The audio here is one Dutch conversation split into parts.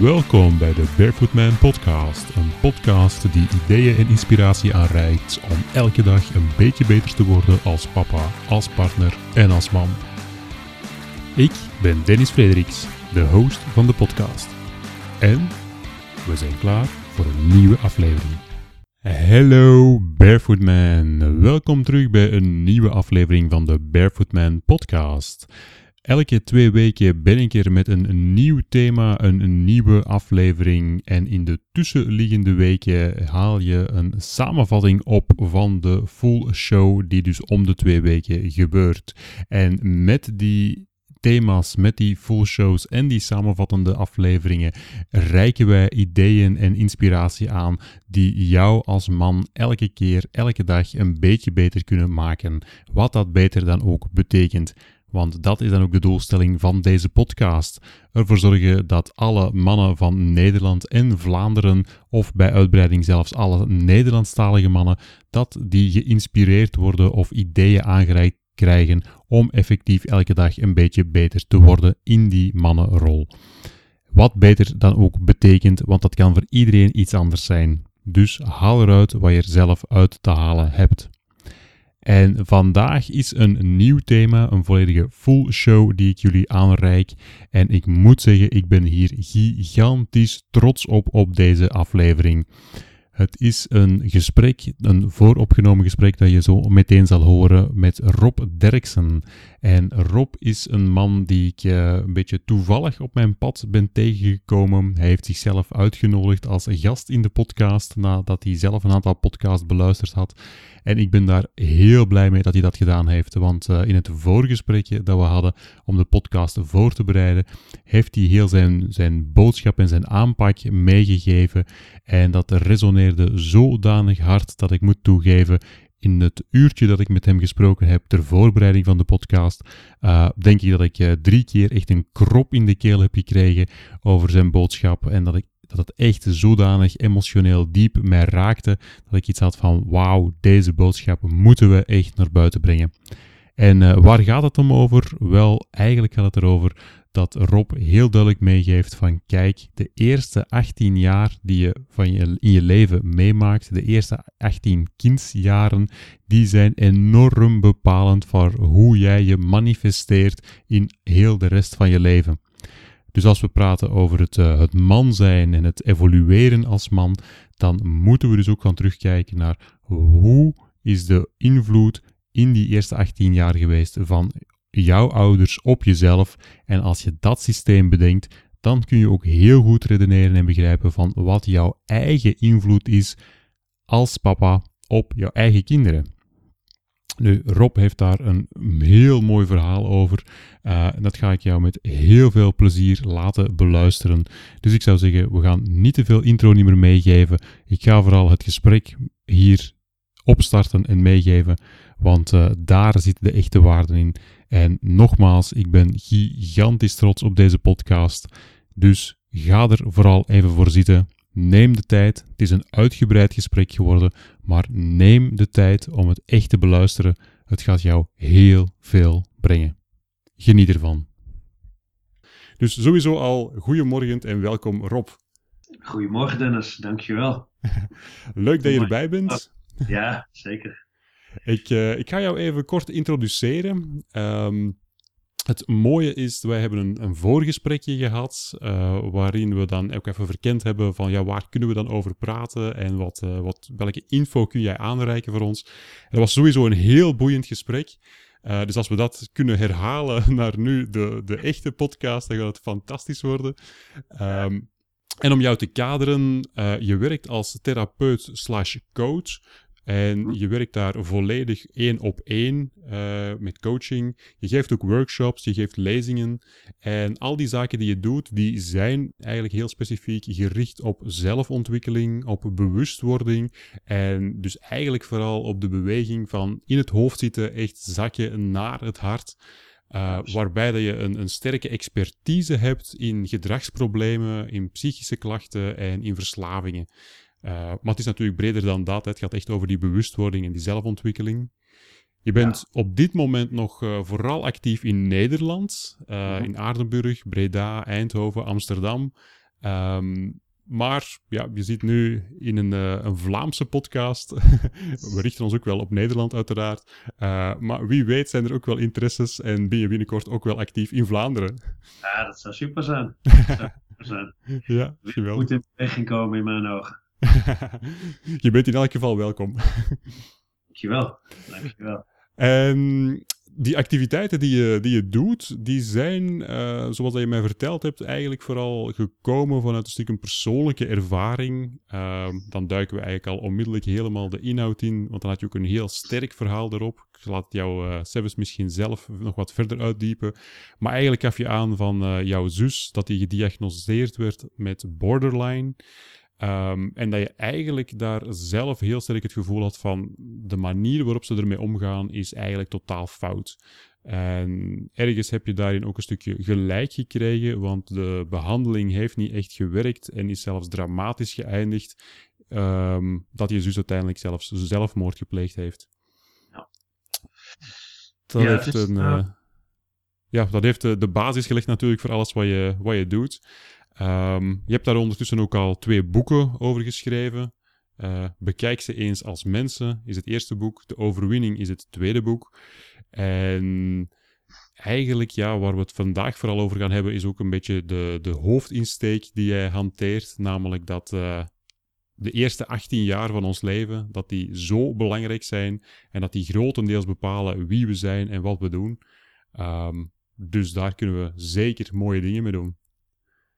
Welkom bij de Barefoot Man Podcast. Een podcast die ideeën en inspiratie aanreikt om elke dag een beetje beter te worden als papa, als partner en als man. Ik ben Dennis Frederiks, de host van de podcast. En we zijn klaar voor een nieuwe aflevering. Hallo Barefoot Man, welkom terug bij een nieuwe aflevering van de Barefoot Man Podcast. Elke twee weken ben ik er met een, nieuw thema, een, nieuwe aflevering. En in de tussenliggende weken haal je een samenvatting op van de full show, die dus om de twee weken gebeurt. En met die thema's, met die full shows en die samenvattende afleveringen reiken wij ideeën en inspiratie aan die jou als man elke keer, elke dag een beetje beter kunnen maken. Wat dat beter dan ook betekent. Want dat is dan ook de doelstelling van deze podcast. Ervoor zorgen dat alle mannen van Nederland en Vlaanderen, of bij uitbreiding zelfs alle Nederlandstalige mannen, dat die geïnspireerd worden of ideeën aangereikt krijgen om effectief elke dag een beetje beter te worden in die mannenrol. Wat beter dan ook betekent, want dat kan voor iedereen iets anders zijn. Dus haal eruit wat je er zelf uit te halen hebt. En vandaag is een nieuw thema, een volledige full show die ik jullie aanreik. En ik moet zeggen, ik ben hier gigantisch trots op op deze aflevering. Het is een gesprek, een vooropgenomen gesprek dat je zo meteen zal horen met Rob Derksen. En Rob is een man die ik uh, een beetje toevallig op mijn pad ben tegengekomen. Hij heeft zichzelf uitgenodigd als gast in de podcast nadat hij zelf een aantal podcasts beluisterd had. En ik ben daar heel blij mee dat hij dat gedaan heeft. Want uh, in het voorgesprekje dat we hadden om de podcast voor te bereiden, heeft hij heel zijn, zijn boodschap en zijn aanpak meegegeven. En dat resoneerde zodanig hard dat ik moet toegeven in het uurtje dat ik met hem gesproken heb ter voorbereiding van de podcast, uh, denk ik dat ik uh, drie keer echt een krop in de keel heb gekregen over zijn boodschap. En dat ik dat het echt zodanig emotioneel diep mij raakte, dat ik iets had van wauw, deze boodschap moeten we echt naar buiten brengen. En uh, waar gaat het om over? Wel, eigenlijk gaat het erover dat Rob heel duidelijk meegeeft van kijk, de eerste 18 jaar die je, van je in je leven meemaakt, de eerste 18 kindsjaren, die zijn enorm bepalend voor hoe jij je manifesteert in heel de rest van je leven. Dus als we praten over het, uh, het man zijn en het evolueren als man, dan moeten we dus ook gaan terugkijken naar hoe is de invloed in die eerste 18 jaar geweest van jouw ouders op jezelf. En als je dat systeem bedenkt, dan kun je ook heel goed redeneren en begrijpen van wat jouw eigen invloed is als papa op jouw eigen kinderen. Nu, Rob heeft daar een heel mooi verhaal over. Uh, dat ga ik jou met heel veel plezier laten beluisteren. Dus ik zou zeggen, we gaan niet te veel intro niet meer meegeven. Ik ga vooral het gesprek hier opstarten en meegeven, want uh, daar zitten de echte waarden in. En nogmaals, ik ben gigantisch trots op deze podcast. Dus ga er vooral even voor zitten. Neem de tijd. Het is een uitgebreid gesprek geworden, maar neem de tijd om het echt te beluisteren. Het gaat jou heel veel brengen. Geniet ervan. Dus sowieso al goedemorgen en welkom Rob. Goedemorgen Dennis, dankjewel. Leuk dat je erbij bent. Ja, zeker. Ik, uh, ik ga jou even kort introduceren. Um, het mooie is, wij hebben een, een voorgesprekje gehad, uh, waarin we dan ook even verkend hebben van ja, waar kunnen we dan over praten en wat, uh, wat, welke info kun jij aanreiken voor ons. Het was sowieso een heel boeiend gesprek. Dus als we dat kunnen herhalen naar nu de, de echte podcast, dan gaat het fantastisch worden. Um, en om jou te kaderen, je werkt als therapeut slash coach. En je werkt daar volledig één op één uh, met coaching. Je geeft ook workshops, je geeft lezingen. En al die zaken die je doet, die zijn eigenlijk heel specifiek gericht op zelfontwikkeling, op bewustwording. En dus eigenlijk vooral op de beweging van in het hoofd zitten, echt zakken naar het hart. Uh, waarbij dat je een, een, sterke expertise hebt in gedragsproblemen, in psychische klachten en in verslavingen. Uh, maar het is natuurlijk breder dan dat. Het gaat echt over die bewustwording en die zelfontwikkeling. Je bent ja. op dit moment nog uh, vooral actief in Nederland, uh, mm -hmm. in Aardenburg, Breda, Eindhoven, Amsterdam. Ehm, maar ja, je ziet nu in een, uh, een Vlaamse podcast. we richten ons ook wel op Nederland, uiteraard. Maar wie weet zijn er ook wel interesses en ben je binnenkort ook wel actief in Vlaanderen. Ja, dat zou super zijn. Dat zou super zijn. ja. Moet in beweging komen in mijn ogen. je bent in elk geval welkom. dankjewel. Dankjewel. En die activiteiten die je, die je doet, die zijn, uh, zoals je mij verteld hebt, eigenlijk vooral gekomen vanuit een stuk een persoonlijke ervaring. Uh, dan duiken we eigenlijk al onmiddellijk helemaal de inhoud in, want dan had je ook een heel sterk verhaal erop. Ik laat jou, uh, misschien zelf nog wat verder uitdiepen. Maar eigenlijk gaf je aan van uh, jouw zus dat die gediagnoseerd werd met borderline. Um, en dat je eigenlijk daar zelf heel sterk het gevoel had van de manier waarop ze ermee omgaan is eigenlijk totaal fout. En ergens heb je daarin ook een stukje gelijk gekregen, want de behandeling heeft niet echt gewerkt en is zelfs dramatisch geëindigd um, dat je zus uiteindelijk zelfs zelfmoord gepleegd heeft. Ja. Dat ja, heeft, een, uh, ja, dat heeft de, de basis gelegd natuurlijk voor alles wat je, wat je doet. Um, je hebt daar ondertussen ook al twee boeken over geschreven. Uh, bekijk ze eens als mensen is het eerste boek. De overwinning is het tweede boek. En eigenlijk, ja, waar we het vandaag vooral over gaan hebben, is ook een beetje de, de hoofdinsteek die jij hanteert. Namelijk dat uh, de eerste 18 jaar van ons leven, dat die zo belangrijk zijn en dat die grotendeels bepalen wie we zijn en wat we doen. Um, dus daar kunnen we zeker mooie dingen mee doen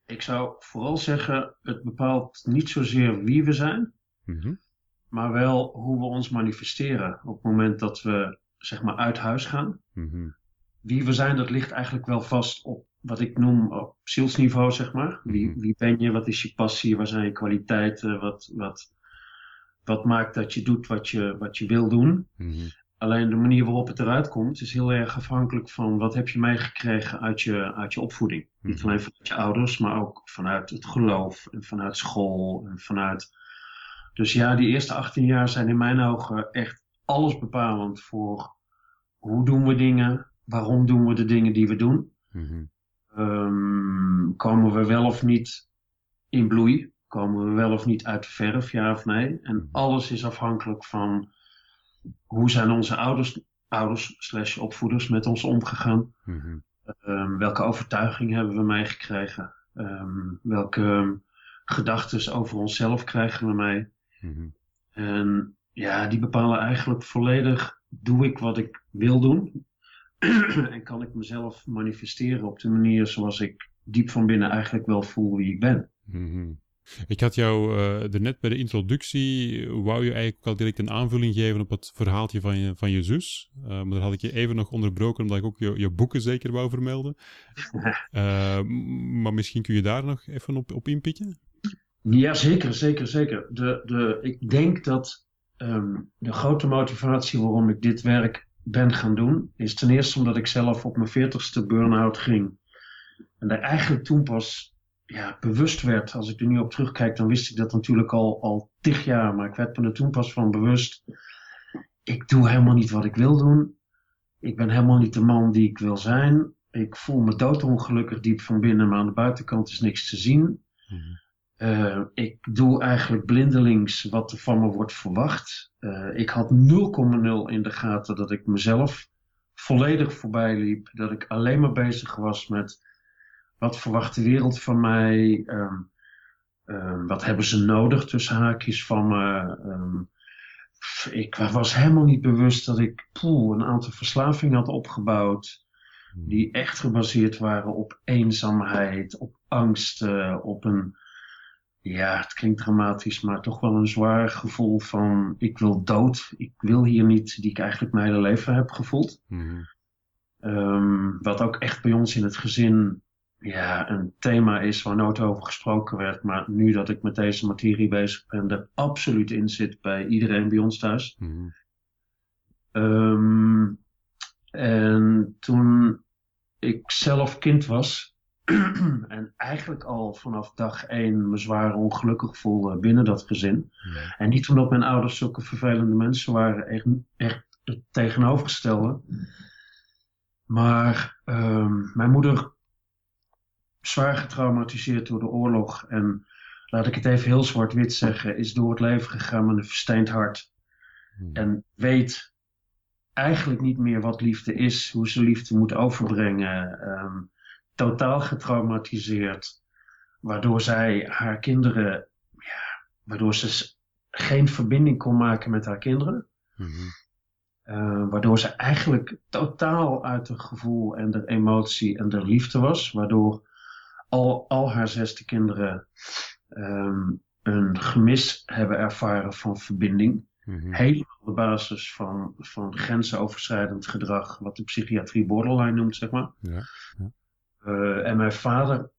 ik zou vooral zeggen, het bepaalt niet zozeer wie we zijn, mm-hmm. maar wel hoe we ons manifesteren op het moment dat we zeg maar uit huis gaan. Mm-hmm. Wie we zijn, dat ligt eigenlijk wel vast op wat ik noem op zielsniveau, zeg maar. Wie, Mm-hmm. wie ben je, wat is je passie, waar zijn je kwaliteiten, wat, wat, wat maakt dat je doet wat je, wat je wil doen. Mm-hmm. Alleen de manier waarop het eruit komt is heel erg afhankelijk van wat heb je meegekregen uit je, uit je opvoeding. Niet Mhm. alleen vanuit je ouders, maar ook vanuit het geloof en vanuit school en vanuit. Dus ja, die eerste 18 jaar zijn in mijn ogen echt alles bepalend voor hoe doen we dingen, waarom doen we de dingen die we doen. Mm-hmm. Ehm, komen we wel of niet in bloei? Komen we wel of niet uit de verf, ja of nee? En alles is afhankelijk van hoe zijn onze ouders, ouders slash opvoeders met ons omgegaan? Mm-hmm. Um, welke overtuiging hebben we meegekregen? Um, welke gedachten over onszelf krijgen we mee? Mm-hmm. En ja, die bepalen eigenlijk volledig, doe ik wat ik wil doen? en kan ik mezelf manifesteren op de manier zoals ik diep van binnen eigenlijk wel voel wie ik ben? Mm-hmm. Ik had jou uh, net bij de introductie, wou je eigenlijk ook al direct een aanvulling geven op het verhaaltje van je, van je zus. Uh, maar daar had ik je even nog onderbroken, omdat ik ook je, je boeken zeker wou vermelden. Uh, maar misschien kun je daar nog even op, op inpikken? Ja, zeker, zeker, zeker. De, de, ik denk dat um, de grote motivatie waarom ik dit werk ben gaan doen, is ten eerste omdat ik zelf op mijn veertigste burn-out ging. En daar eigenlijk toen pas ja, bewust werd. Als ik er nu op terugkijk, dan wist ik dat natuurlijk al, al tig jaar. Maar ik werd me er toen pas van bewust. Ik doe helemaal niet wat ik wil doen. Ik ben helemaal niet de man die ik wil zijn. Ik voel me doodongelukkig diep van binnen, maar aan de buitenkant is niks te zien. Mm-hmm. Uh, ik doe eigenlijk blindelings wat er van me wordt verwacht. Uh, ik had 0,0 in de gaten dat ik mezelf volledig voorbij liep. Dat ik alleen maar bezig was met wat verwacht de wereld van mij? Um, um, wat hebben ze nodig tussen haakjes van me? Um, ik was helemaal niet bewust dat ik poeh, een aantal verslavingen had opgebouwd. Die echt gebaseerd waren op eenzaamheid, op angsten, op een, ja, het klinkt dramatisch, maar toch wel een zwaar gevoel van ik wil dood. Ik wil hier niet, die ik eigenlijk mijn hele leven heb gevoeld. Um, wat ook echt bij ons in het gezin ja, een thema is waar nooit over gesproken werd. Maar nu dat ik met deze materie bezig ben, er absoluut in zit bij iedereen bij ons thuis. Mm-hmm. Um, en toen ik zelf kind was en eigenlijk al vanaf dag één me zwaar ongelukkig voelde binnen dat gezin. En niet omdat mijn ouders zulke vervelende mensen waren, echt, echt het tegenovergestelde. Maar um, mijn moeder zwaar getraumatiseerd door de oorlog. En laat ik het even heel zwart-wit zeggen, is door het leven gegaan met een versteend hart. Hmm. En weet eigenlijk niet meer wat liefde is, hoe ze liefde moet overbrengen. Ehm, totaal getraumatiseerd, waardoor zij haar kinderen, ja, waardoor ze geen verbinding kon maken met haar kinderen. Mhm. Eh, waardoor ze eigenlijk totaal uit het gevoel en de emotie en de liefde was. Waardoor al, al haar zesde kinderen ehm, een gemis hebben ervaren van verbinding. Mm Helemaal op de basis van, van grensoverschrijdend gedrag, wat de psychiatrie borderline noemt, zeg maar. Ja, ja. Uh, en mijn vader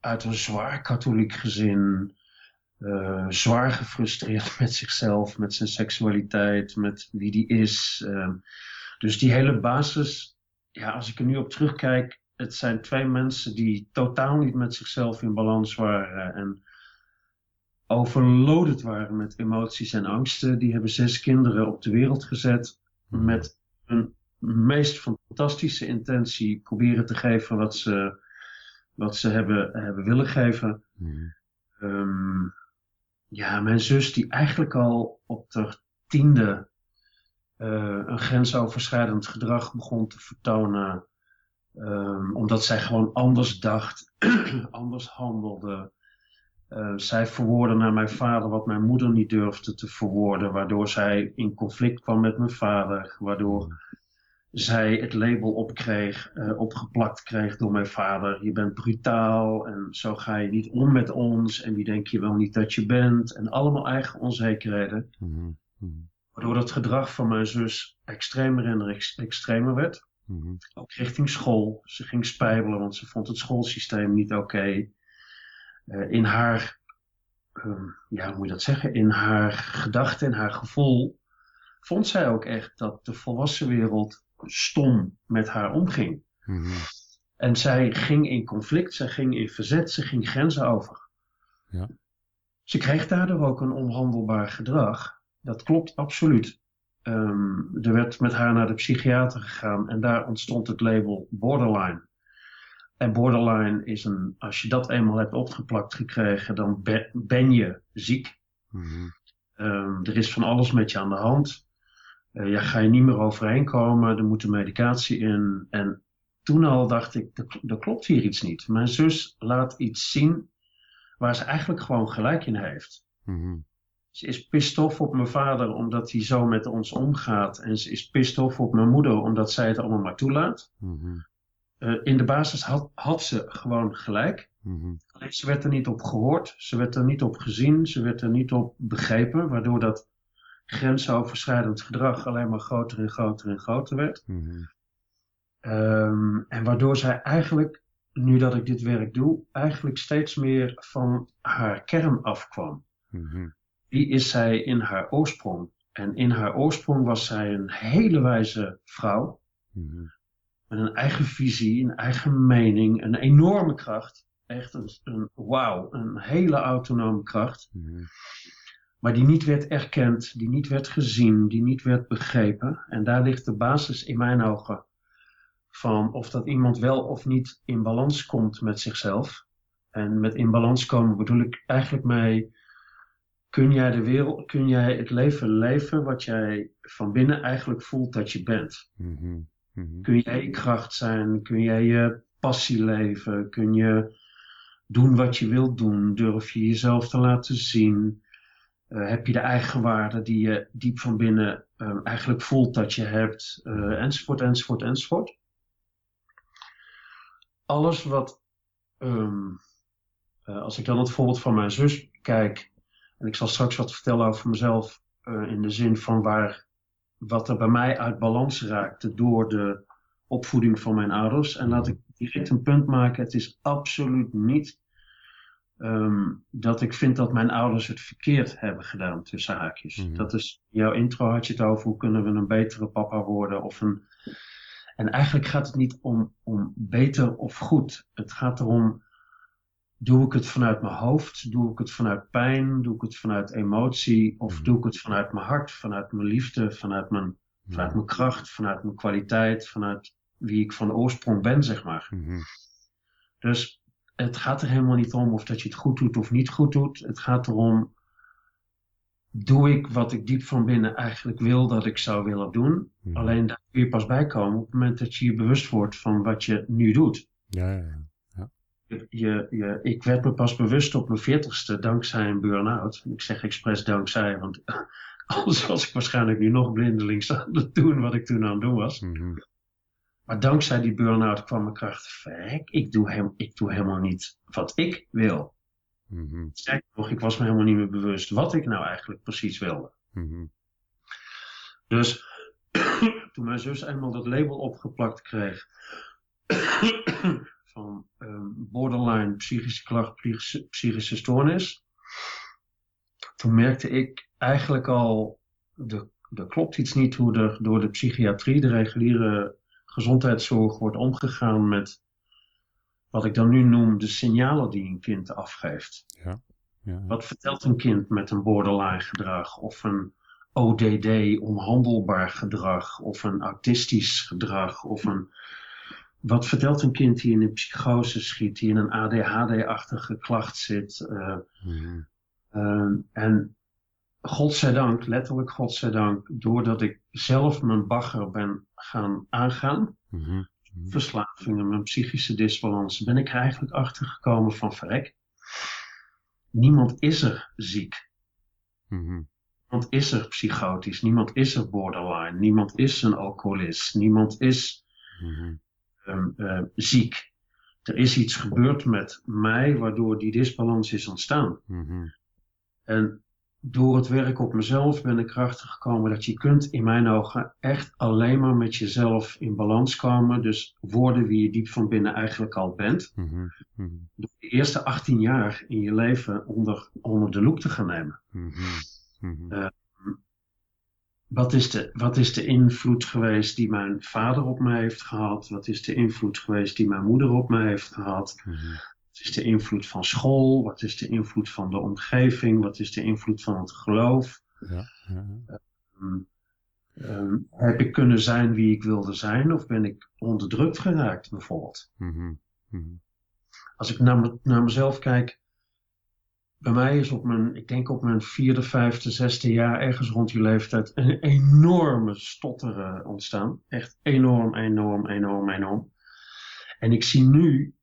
uit een zwaar katholiek gezin, uh, zwaar gefrustreerd met zichzelf, met zijn seksualiteit, met wie die is. Uh, dus die hele basis, ja, als ik er nu op terugkijk, het zijn twee mensen die totaal niet met zichzelf in balans waren en overloaded waren met emoties en angsten. Die hebben zes kinderen op de wereld gezet met een meest fantastische intentie proberen te geven wat ze, wat ze hebben, hebben willen geven. Mm. Um, ja, mijn zus die eigenlijk al op de tiende uh, een grensoverschrijdend gedrag begon te vertonen. Um, omdat zij gewoon anders dacht, anders handelde. Uh, zij verwoordde naar mijn vader wat mijn moeder niet durfde te verwoorden, waardoor zij in conflict kwam met mijn vader, waardoor zij het label opkreeg, uh, opgeplakt kreeg door mijn vader. Je bent brutaal en zo ga je niet om met ons en wie denk je wel niet dat je bent. En allemaal eigen onzekerheden. Mm -hmm. Waardoor het gedrag van mijn zus extremer en ex extremer werd. Mm -hmm. Ook richting school. Ze ging spijbelen, want ze vond het schoolsysteem niet oké. Okay. Uh, in haar, um, ja, hoe moet je dat zeggen? In haar gedachten, in haar gevoel, vond zij ook echt dat de volwassen wereld stom met haar omging. Mhm. En zij ging in conflict, zij ging in verzet, ze ging grenzen over. Ja. Ze kreeg daardoor ook een onhandelbaar gedrag. Dat klopt absoluut. Um, er werd met haar naar de psychiater gegaan en daar ontstond het label borderline. En borderline is een, als je dat eenmaal hebt opgeplakt gekregen, dan ben je ziek. Mm er is van alles met je aan de hand. Uh, ja, ga je niet meer overheen komen, er moet medicatie in. En toen al dacht ik, er, klopt hier iets niet. Mijn zus laat iets zien waar ze eigenlijk gewoon gelijk in heeft. Mm Ze is pissed op mijn vader omdat hij zo met ons omgaat. En ze is pissed op mijn moeder omdat zij het allemaal maar toelaat. Mm uh, in de basis had, had ze gewoon gelijk. Mm Alleen ze werd er niet op gehoord, ze werd er niet op gezien, ze werd er niet op begrepen. Waardoor dat grensoverschrijdend gedrag alleen maar groter en groter en groter werd. Mm um, en waardoor zij eigenlijk, nu dat ik dit werk doe, eigenlijk steeds meer van haar kern afkwam. Mm Wie is zij in haar oorsprong? En in haar oorsprong was zij een hele wijze vrouw. Mm Met een eigen visie, een eigen mening, een enorme kracht. Echt een, een wauw, een hele autonome kracht. Mm maar die niet werd erkend, die niet werd gezien, die niet werd begrepen. En daar ligt de basis in mijn ogen van of dat iemand wel of niet in balans komt met zichzelf. En met in balans komen bedoel ik eigenlijk mee, kun jij de wereld, kun jij het leven leven wat jij van binnen eigenlijk voelt dat je bent? Mm -hmm. Kun jij je kracht zijn? Kun jij je passie leven? Kun je doen wat je wilt doen? Durf je jezelf te laten zien? Uh, heb je de eigenwaarde die je diep van binnen uh, eigenlijk voelt dat je hebt, uh, enzovoort, enzovoort, enzovoort. Alles wat, um, als ik dan het voorbeeld van mijn zus kijk, en ik zal straks wat vertellen over mezelf, in de zin van waar, wat er bij mij uit balans raakte door de opvoeding van mijn ouders. En laat ik direct een punt maken, het is absoluut niet Um, dat ik vind dat mijn ouders het verkeerd hebben gedaan, tussen haakjes. Mm Dat is, jouw intro had je het over, hoe kunnen we een betere papa worden of een... En eigenlijk gaat het niet om, om beter of goed. Het gaat erom, doe ik het vanuit mijn hoofd? Doe ik het vanuit pijn? Doe ik het vanuit emotie? Of mm doe ik het vanuit mijn hart, vanuit mijn liefde, vanuit mijn, vanuit mijn kracht, vanuit mijn kwaliteit, vanuit wie ik van oorsprong ben, zeg maar. -hmm. Dus het gaat er helemaal niet om of dat je het goed doet of niet goed doet. Het gaat erom, doe ik wat ik diep van binnen eigenlijk wil dat ik zou willen doen. Mhm. Alleen daar kun je pas bij komen op het moment dat je je bewust wordt van wat je nu doet. Ja, ja. Je, je, ik werd me pas bewust op mijn veertigste dankzij een burn-out. Ik zeg expres dankzij, want anders was ik waarschijnlijk nu nog blindelings aan het doen wat ik toen aan het doen was. Mhm. Maar dankzij die burn-out kwam mijn kracht. Verrek, ik doe, hem, ik doe helemaal niet wat ik wil. Sterker nog, ik was me helemaal niet meer bewust wat ik nou eigenlijk precies wilde. Mhm. Dus toen mijn zus eenmaal dat label opgeplakt kreeg van ehm, borderline psychische klacht, psychische, psychische stoornis, toen merkte ik eigenlijk al, er, er klopt iets niet hoe er door de psychiatrie, de reguliere gezondheidszorg, wordt omgegaan met wat ik dan nu noem de signalen die een kind afgeeft. Ja, ja. Wat vertelt een kind met een borderline gedrag of een ODD, onhandelbaar gedrag of een autistisch gedrag of een... Wat vertelt een kind die in een psychose schiet, die in een ADHD-achtige klacht zit? eh, Mhm. eh, en godzijdank, letterlijk godzijdank, doordat ik zelf mijn bagger ben gaan aangaan, Mhm. verslavingen, mijn psychische disbalans, ben ik er eigenlijk achter gekomen van verrek. Niemand is er ziek. Mhm. Niemand is er psychotisch. Niemand is er borderline. Niemand is een alcoholist. Niemand is Mhm. Ehm, eh, ziek. Er is iets gebeurd met mij waardoor die disbalans is ontstaan. Mhm. En door het werk op mezelf ben ik erachter gekomen dat je kunt in mijn ogen echt alleen maar met jezelf in balans komen. Dus worden wie je diep van binnen eigenlijk al bent. Mhm. Mhm. Door de eerste 18 jaar in je leven onder, onder de loep te gaan nemen. Eh, Wat is, de, wat is de invloed geweest die mijn vader op mij heeft gehad? Wat is de invloed geweest die mijn moeder op mij heeft gehad? Mhm. Wat is de invloed van school? Wat is de invloed van de omgeving? Wat is de invloed van het geloof? Ja, ja. Ehm, ehm, heb ik kunnen zijn wie ik wilde zijn? Of ben ik onderdrukt geraakt bijvoorbeeld? Mhm. Mhm. Als ik naar, naar mezelf kijk, bij mij is op mijn, ik denk op mijn vierde, vijfde, zesde jaar, ergens rond die leeftijd, een enorme stotteren ontstaan. Echt enorm, enorm, enorm, enorm. En ik zie nu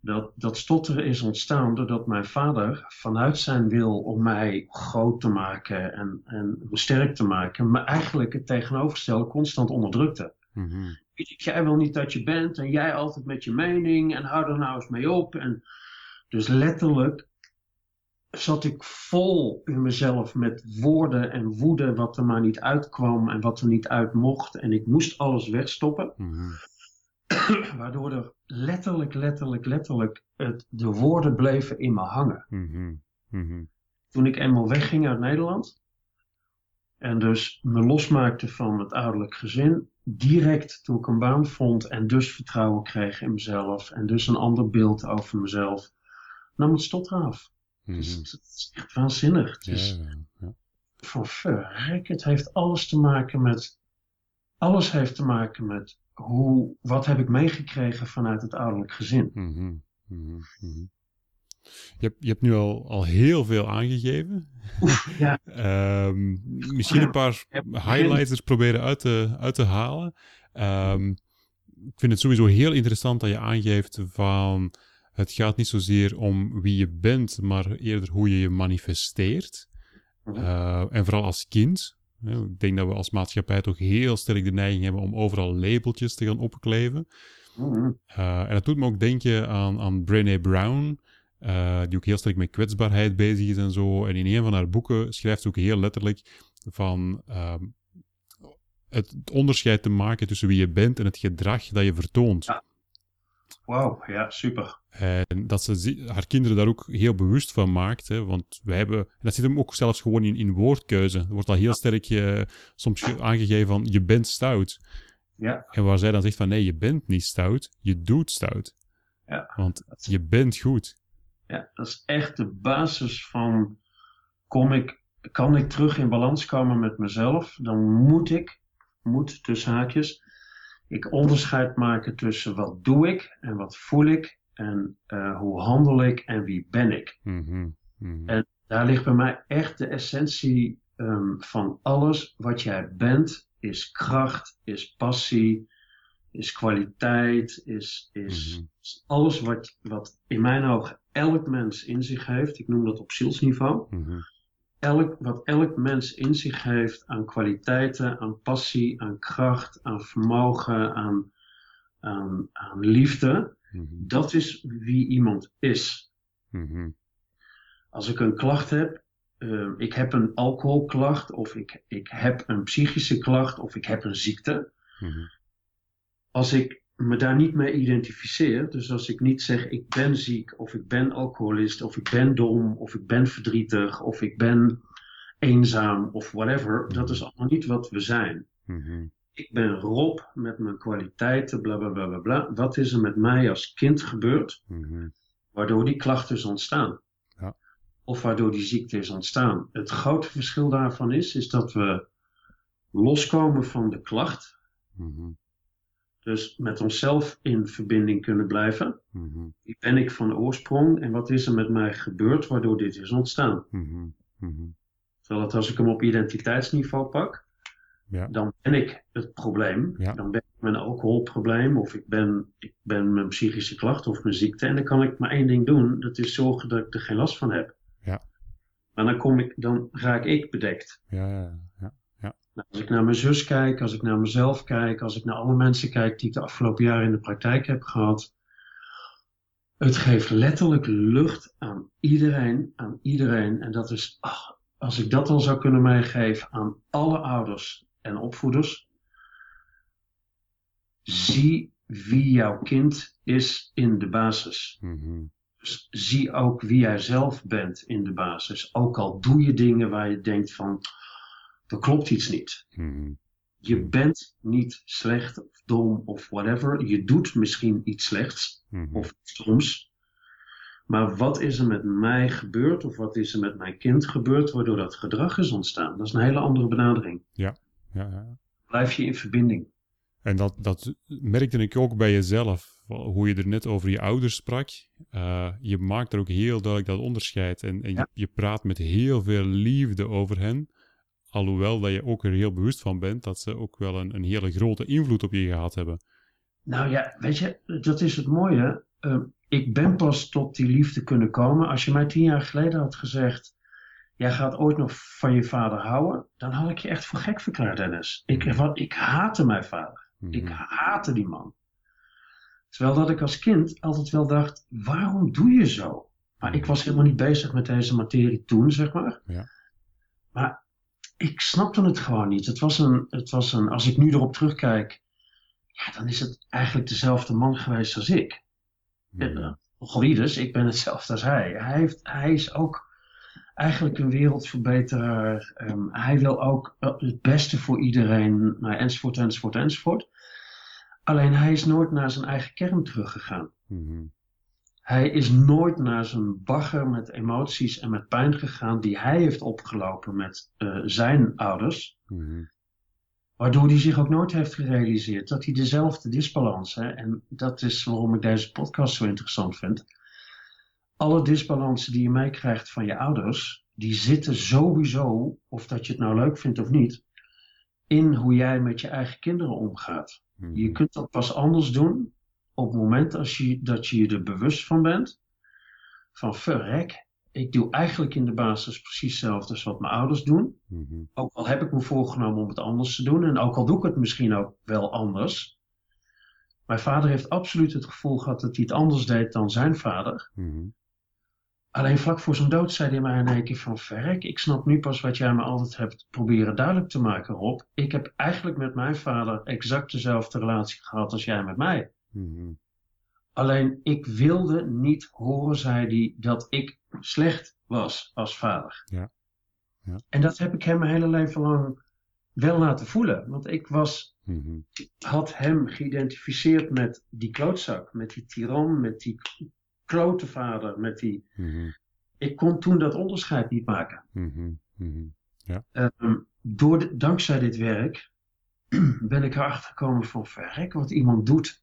dat dat stotteren is ontstaan doordat mijn vader vanuit zijn wil om mij groot te maken en, en sterk te maken, me eigenlijk het tegenovergestelde constant onderdrukte. Mhm. Jij wil niet dat je bent en jij altijd met je mening en hou er nou eens mee op. En dus letterlijk zat ik vol in mezelf met woorden en woede wat er maar niet uitkwam en wat er niet uit mocht. En ik moest alles wegstoppen, Mhm. waardoor er letterlijk, letterlijk, letterlijk het, de woorden bleven in me hangen. Mhm. Mhm. Toen ik eenmaal wegging uit Nederland en dus me losmaakte van het ouderlijk gezin, direct toen ik een baan vond en dus vertrouwen kreeg in mezelf en dus een ander beeld over mezelf, nam het stotteren af. Mhm. Dus het is echt waanzinnig. Het is ja, verrek, het heeft alles te maken met, alles heeft te maken met hoe, wat heb ik meegekregen vanuit het ouderlijk gezin. Mhm. Mhm. Je hebt, je hebt nu al, al heel veel aangegeven. Ja. Ehm, misschien een paar highlighters proberen uit te, uit te halen. Ehm, ik vind het sowieso heel interessant dat je aangeeft van het gaat niet zozeer om wie je bent, maar eerder hoe je je manifesteert. Mhm. Eh, en vooral als kind. Ik denk dat we als maatschappij toch heel sterk de neiging hebben om overal labeltjes te gaan opkleven. Mhm. Uh, en dat doet me ook denken aan, aan Brené Brown, uh, die ook heel sterk met kwetsbaarheid bezig is en zo. En in een van haar boeken schrijft ze ook heel letterlijk van het, het, onderscheid te maken tussen wie je bent en het gedrag dat je vertoont. Ja. Wauw, ja, super. En dat ze haar kinderen daar ook heel bewust van maakt. Hè, want wij hebben, en dat zit hem ook zelfs gewoon in, in woordkeuze. Er wordt al heel sterk uh, soms aangegeven van je bent stout. Ja. En waar zij dan zegt van nee, je bent niet stout, je doet stout. Ja. Want je bent goed. Ja, dat is echt de basis van kom ik, kan ik terug in balans komen met mezelf, dan moet ik, moet tussen haakjes, ik onderscheid maken tussen wat doe ik en wat voel ik en uh, hoe handel ik en wie ben ik. Mhm, mhm. En daar ligt bij mij echt de essentie um, van alles wat jij bent, is kracht, is passie, is kwaliteit, is, is, Mhm. is alles wat, wat in mijn ogen elk mens in zich heeft. Ik noem dat op zielsniveau. Elk, wat elk mens in zich heeft aan kwaliteiten, aan passie, aan kracht, aan vermogen, aan, aan, aan liefde. Mhm. Dat is wie iemand is. Mhm. Als ik een klacht heb, eh, ik heb een alcoholklacht, of ik, ik heb een psychische klacht, of ik heb een ziekte. Mhm. Als ik me daar niet mee identificeer, dus als ik niet zeg ik ben ziek, of ik ben alcoholist, of ik ben dom, of ik ben verdrietig, of ik ben eenzaam, of whatever, dat is allemaal niet wat we zijn. Mhm. Ik ben Rob met mijn kwaliteiten, bla bla bla bla bla. Wat is er met mij als kind gebeurd? Mhm. waardoor die klachten is ontstaan. Ja. Of waardoor die ziekte is ontstaan. Het grote verschil daarvan is, is dat we loskomen van de klacht. Mhm. Dus met onszelf in verbinding kunnen blijven. Mhm. Wie ben ik van oorsprong en wat is er met mij gebeurd waardoor dit is ontstaan? Mhm. Terwijl dat als ik hem op identiteitsniveau pak, Ja. dan ben ik het probleem. Ja. Dan ben ik mijn alcoholprobleem of ik ben, ik ben mijn psychische klacht of mijn ziekte. En dan kan ik maar één ding doen, dat is zorgen dat ik er geen last van heb. Ja. Maar dan, kom ik, dan raak ik bedekt. Ja, ja. Nou, als ik naar mijn zus kijk, als ik naar mezelf kijk, als ik naar alle mensen kijk die ik de afgelopen jaren in de praktijk heb gehad. Het geeft letterlijk lucht aan iedereen, aan iedereen. En dat is, ach, als ik dat dan zou kunnen meegeven aan alle ouders en opvoeders. Zie wie jouw kind is in de basis. Mhm. Dus zie ook wie jij zelf bent in de basis. Ook al doe je dingen waar je denkt van, er klopt iets niet. Mhm. Je bent niet slecht of dom of whatever. Je doet misschien iets slechts Mhm. of iets doms. Maar wat is er met mij gebeurd of wat is er met mijn kind gebeurd waardoor dat gedrag is ontstaan? Dat is een hele andere benadering. Ja, ja. Blijf je in verbinding. En dat, dat merkte ik ook bij jezelf, hoe je er net over je ouders sprak. Eh, je maakt er ook heel duidelijk dat onderscheid. En, en Ja. je, je praat met heel veel liefde over hen. Alhoewel dat je ook er heel bewust van bent dat ze ook wel een, een hele grote invloed op je gehad hebben. Nou ja, weet je, dat is het mooie. Uh, ik ben pas tot die liefde kunnen komen. Als je mij tien jaar geleden had gezegd, jij gaat ooit nog van je vader houden, dan had ik je echt voor gek verklaard, Dennis. Ik, wat, ik haatte mijn vader. Mhm. Ik haatte die man. Terwijl dat ik als kind altijd wel dacht, waarom doe je zo? Maar ik was helemaal niet bezig met deze materie toen, zeg maar. Ja. Maar ik snapte het gewoon niet. Het was een, het was een, als ik nu erop terugkijk, ja, dan is het eigenlijk dezelfde man geweest als ik. Golides, ik ben hetzelfde als hij. Hij, heeft, hij is ook eigenlijk een wereldverbeteraar. Um, hij wil ook het beste voor iedereen, nou, enzovoort, enzovoort, enzovoort. Alleen hij is nooit naar zijn eigen kern teruggegaan. Mhm. Hij is nooit naar zijn bagger met emoties en met pijn gegaan die hij heeft opgelopen met uh, zijn ouders. Mhm. Waardoor hij zich ook nooit heeft gerealiseerd dat hij dezelfde disbalans, hè, en dat is waarom ik deze podcast zo interessant vind. Alle disbalansen die je meekrijgt van je ouders, die zitten sowieso, of dat je het nou leuk vindt of niet, in hoe jij met je eigen kinderen omgaat. Mhm. Je kunt dat pas anders doen op het moment als je, dat je je er bewust van bent. Van verrek, ik doe eigenlijk in de basis precies hetzelfde als wat mijn ouders doen. Mhm. Ook al heb ik me voorgenomen om het anders te doen. En ook al doe ik het misschien ook wel anders. Mijn vader heeft absoluut het gevoel gehad dat hij het anders deed dan zijn vader. Mhm. Alleen vlak voor zijn dood zei hij mij in één keer van verrek, ik snap nu pas wat jij me altijd hebt proberen duidelijk te maken, Rob. Ik heb eigenlijk met mijn vader exact dezelfde relatie gehad als jij met mij. Mhm. Alleen ik wilde niet horen, zei hij, dat ik slecht was als vader. Ja. Ja. En dat heb ik hem mijn hele leven lang wel laten voelen. Want ik was, Mhm. had hem geïdentificeerd met die klootzak, met die tiran, met die klote vader, met die... Mhm. Ik kon toen dat onderscheid niet maken. Mhm. Um, door de, dankzij dit werk ben ik erachter gekomen van verrek wat iemand doet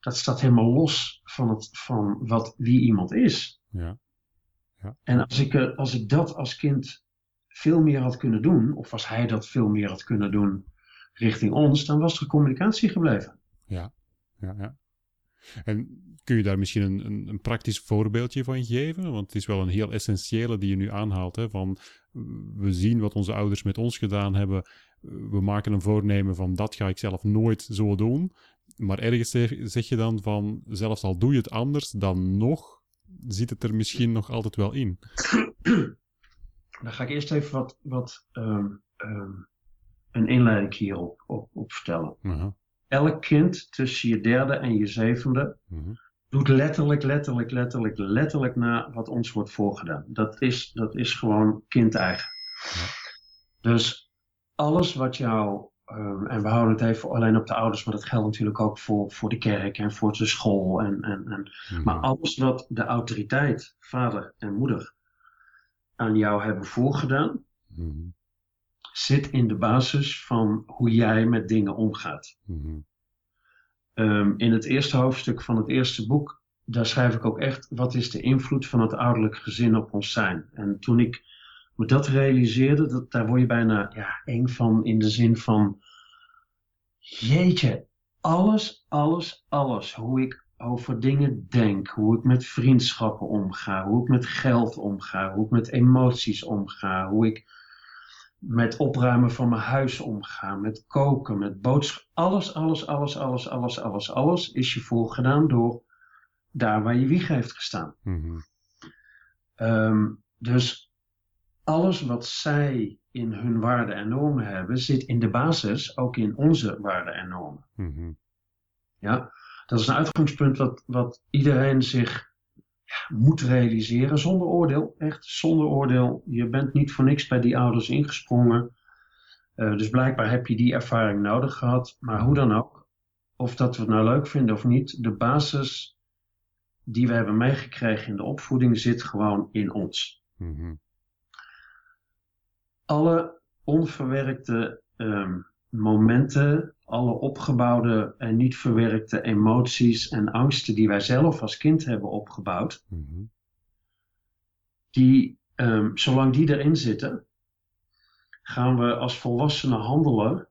dat staat helemaal los van, het, van wat, wie iemand is. Ja. ja. En als ik, eh, als ik dat als kind veel meer had kunnen doen, of als hij dat veel meer had kunnen doen richting ons, dan was er communicatie gebleven. Ja, ja, ja. En kun je daar misschien een, een, een, praktisch voorbeeldje van geven? Want het is wel een heel essentiële die je nu aanhaalt. Hè? Van, we zien wat onze ouders met ons gedaan hebben. We maken een voornemen van dat ga ik zelf nooit zo doen. Maar ergens zeg, je dan van, zelfs al doe je het anders, dan nog zit het er misschien nog altijd wel in. Dan ga ik eerst even wat, wat um, um, een inleiding hierop op, op vertellen. Uh Elk kind tussen je derde en je zevende uh doet letterlijk, letterlijk, letterlijk, letterlijk na wat ons wordt voorgedaan. Dat is, dat is gewoon kind-eigen. Ja. Dus alles wat jou Um, en we houden het even alleen op de ouders, maar dat geldt natuurlijk ook voor, voor de kerk en voor de school. En, en, en. Mhm. Maar alles wat de autoriteit, vader en moeder, aan jou hebben voorgedaan, Mhm. zit in de basis van hoe jij met dingen omgaat. Mhm. Um, in het eerste hoofdstuk van het eerste boek, daar schrijf ik ook echt, wat is de invloed van het ouderlijk gezin op ons zijn? En toen ik dat realiseerde, dat, daar word je bijna ja, eng van in de zin van, jeetje, alles, alles, alles, hoe ik over dingen denk, hoe ik met vriendschappen omga, hoe ik met geld omga, hoe ik met emoties omga, hoe ik met opruimen van mijn huis omga, met koken, met boodschappen. Alles, alles, alles, alles, alles, alles, alles is je voorgedaan door daar waar je wieg heeft gestaan. Mhm. Um, dus alles wat zij in hun waarden en normen hebben, zit in de basis ook in onze waarden en normen. Mhm. Ja, dat is een uitgangspunt wat, wat iedereen zich ja, moet realiseren zonder oordeel. Echt zonder oordeel. Je bent niet voor niks bij die ouders ingesprongen. Uh, dus blijkbaar heb je die ervaring nodig gehad. Maar hoe dan ook, of dat we het nou leuk vinden of niet, de basis die we hebben meegekregen in de opvoeding zit gewoon in ons. Mhm. Alle onverwerkte um, momenten, alle opgebouwde en niet verwerkte emoties en angsten die wij zelf als kind hebben opgebouwd, Mhm. die, um, zolang die erin zitten, gaan we als volwassenen handelen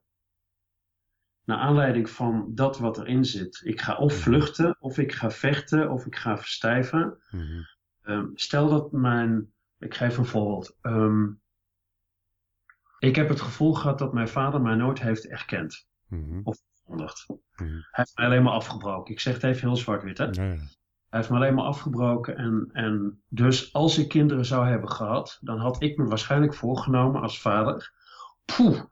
naar aanleiding van dat wat erin zit. Ik ga of vluchten, of ik ga vechten, of ik ga verstijven. Mhm. Um, stel dat mijn, ik geef een voorbeeld. Um, ik heb het gevoel gehad dat mijn vader mij nooit heeft erkend. Mhm. Of verkondigd. Mhm. Hij heeft mij alleen maar afgebroken. Ik zeg het even heel zwart-wit, hè? Ja. Hij heeft me alleen maar afgebroken. En, en dus als ik kinderen zou hebben gehad, dan had ik me waarschijnlijk voorgenomen als vader. Poeh,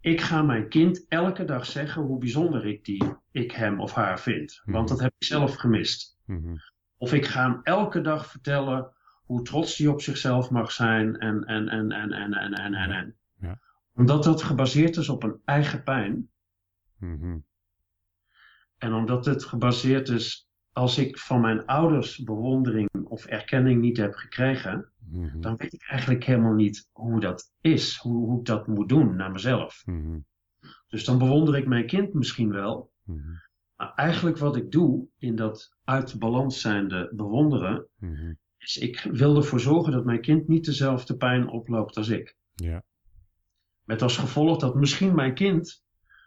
ik ga mijn kind elke dag zeggen hoe bijzonder ik, die, ik hem of haar vind. Want Mhm. dat heb ik zelf gemist. Mhm. Of ik ga hem elke dag vertellen hoe trots hij op zichzelf mag zijn. En, en, en, en, en, en, en, en. en. Omdat dat gebaseerd is op een eigen pijn. Mhm. En omdat het gebaseerd is, als ik van mijn ouders bewondering of erkenning niet heb gekregen, Mhm. dan weet ik eigenlijk helemaal niet hoe dat is, hoe, hoe ik dat moet doen naar mezelf. Mhm. Dus dan bewonder ik mijn kind misschien wel, maar eigenlijk wat ik doe in dat uit balans zijnde bewonderen, is ik wil ervoor zorgen dat mijn kind niet dezelfde pijn oploopt als ik. Ja. Met als gevolg dat misschien mijn kind,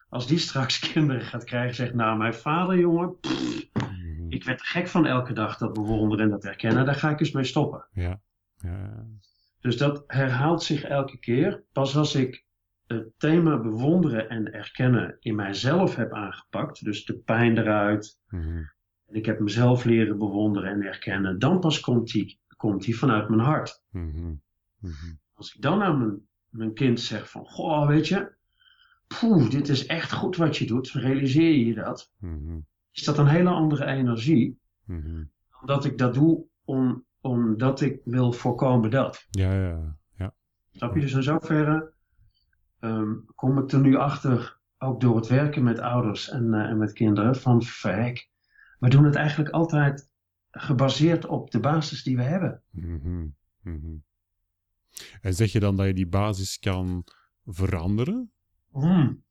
als die straks kinderen gaat krijgen, zegt, nou mijn vader jongen, pff, ik werd er gek van elke dag dat bewonderen en dat erkennen, daar ga ik eens mee stoppen. Ja. Ja. Dus dat herhaalt zich elke keer. Pas als ik het thema bewonderen en erkennen in mijzelf heb aangepakt, dus de pijn eruit, Mhm. en ik heb mezelf leren bewonderen en erkennen, dan pas komt die, komt die vanuit mijn hart. Mhm. Mhm. Als ik dan aan mijn, mijn kind zeg van, goh, weet je, poeh, dit is echt goed wat je doet, realiseer je dat? Mhm. Is dat een hele andere energie, Mhm. omdat ik dat doe om, omdat ik wil voorkomen dat. Ja, ja. Ja. Snap je? Dus in zoverre ehm, kom ik er nu achter, ook door het werken met ouders en, eh, en met kinderen, van verrek. We doen het eigenlijk altijd gebaseerd op de basis die we hebben. Mhm. En zeg je dan dat je die basis kan veranderen? Hmm.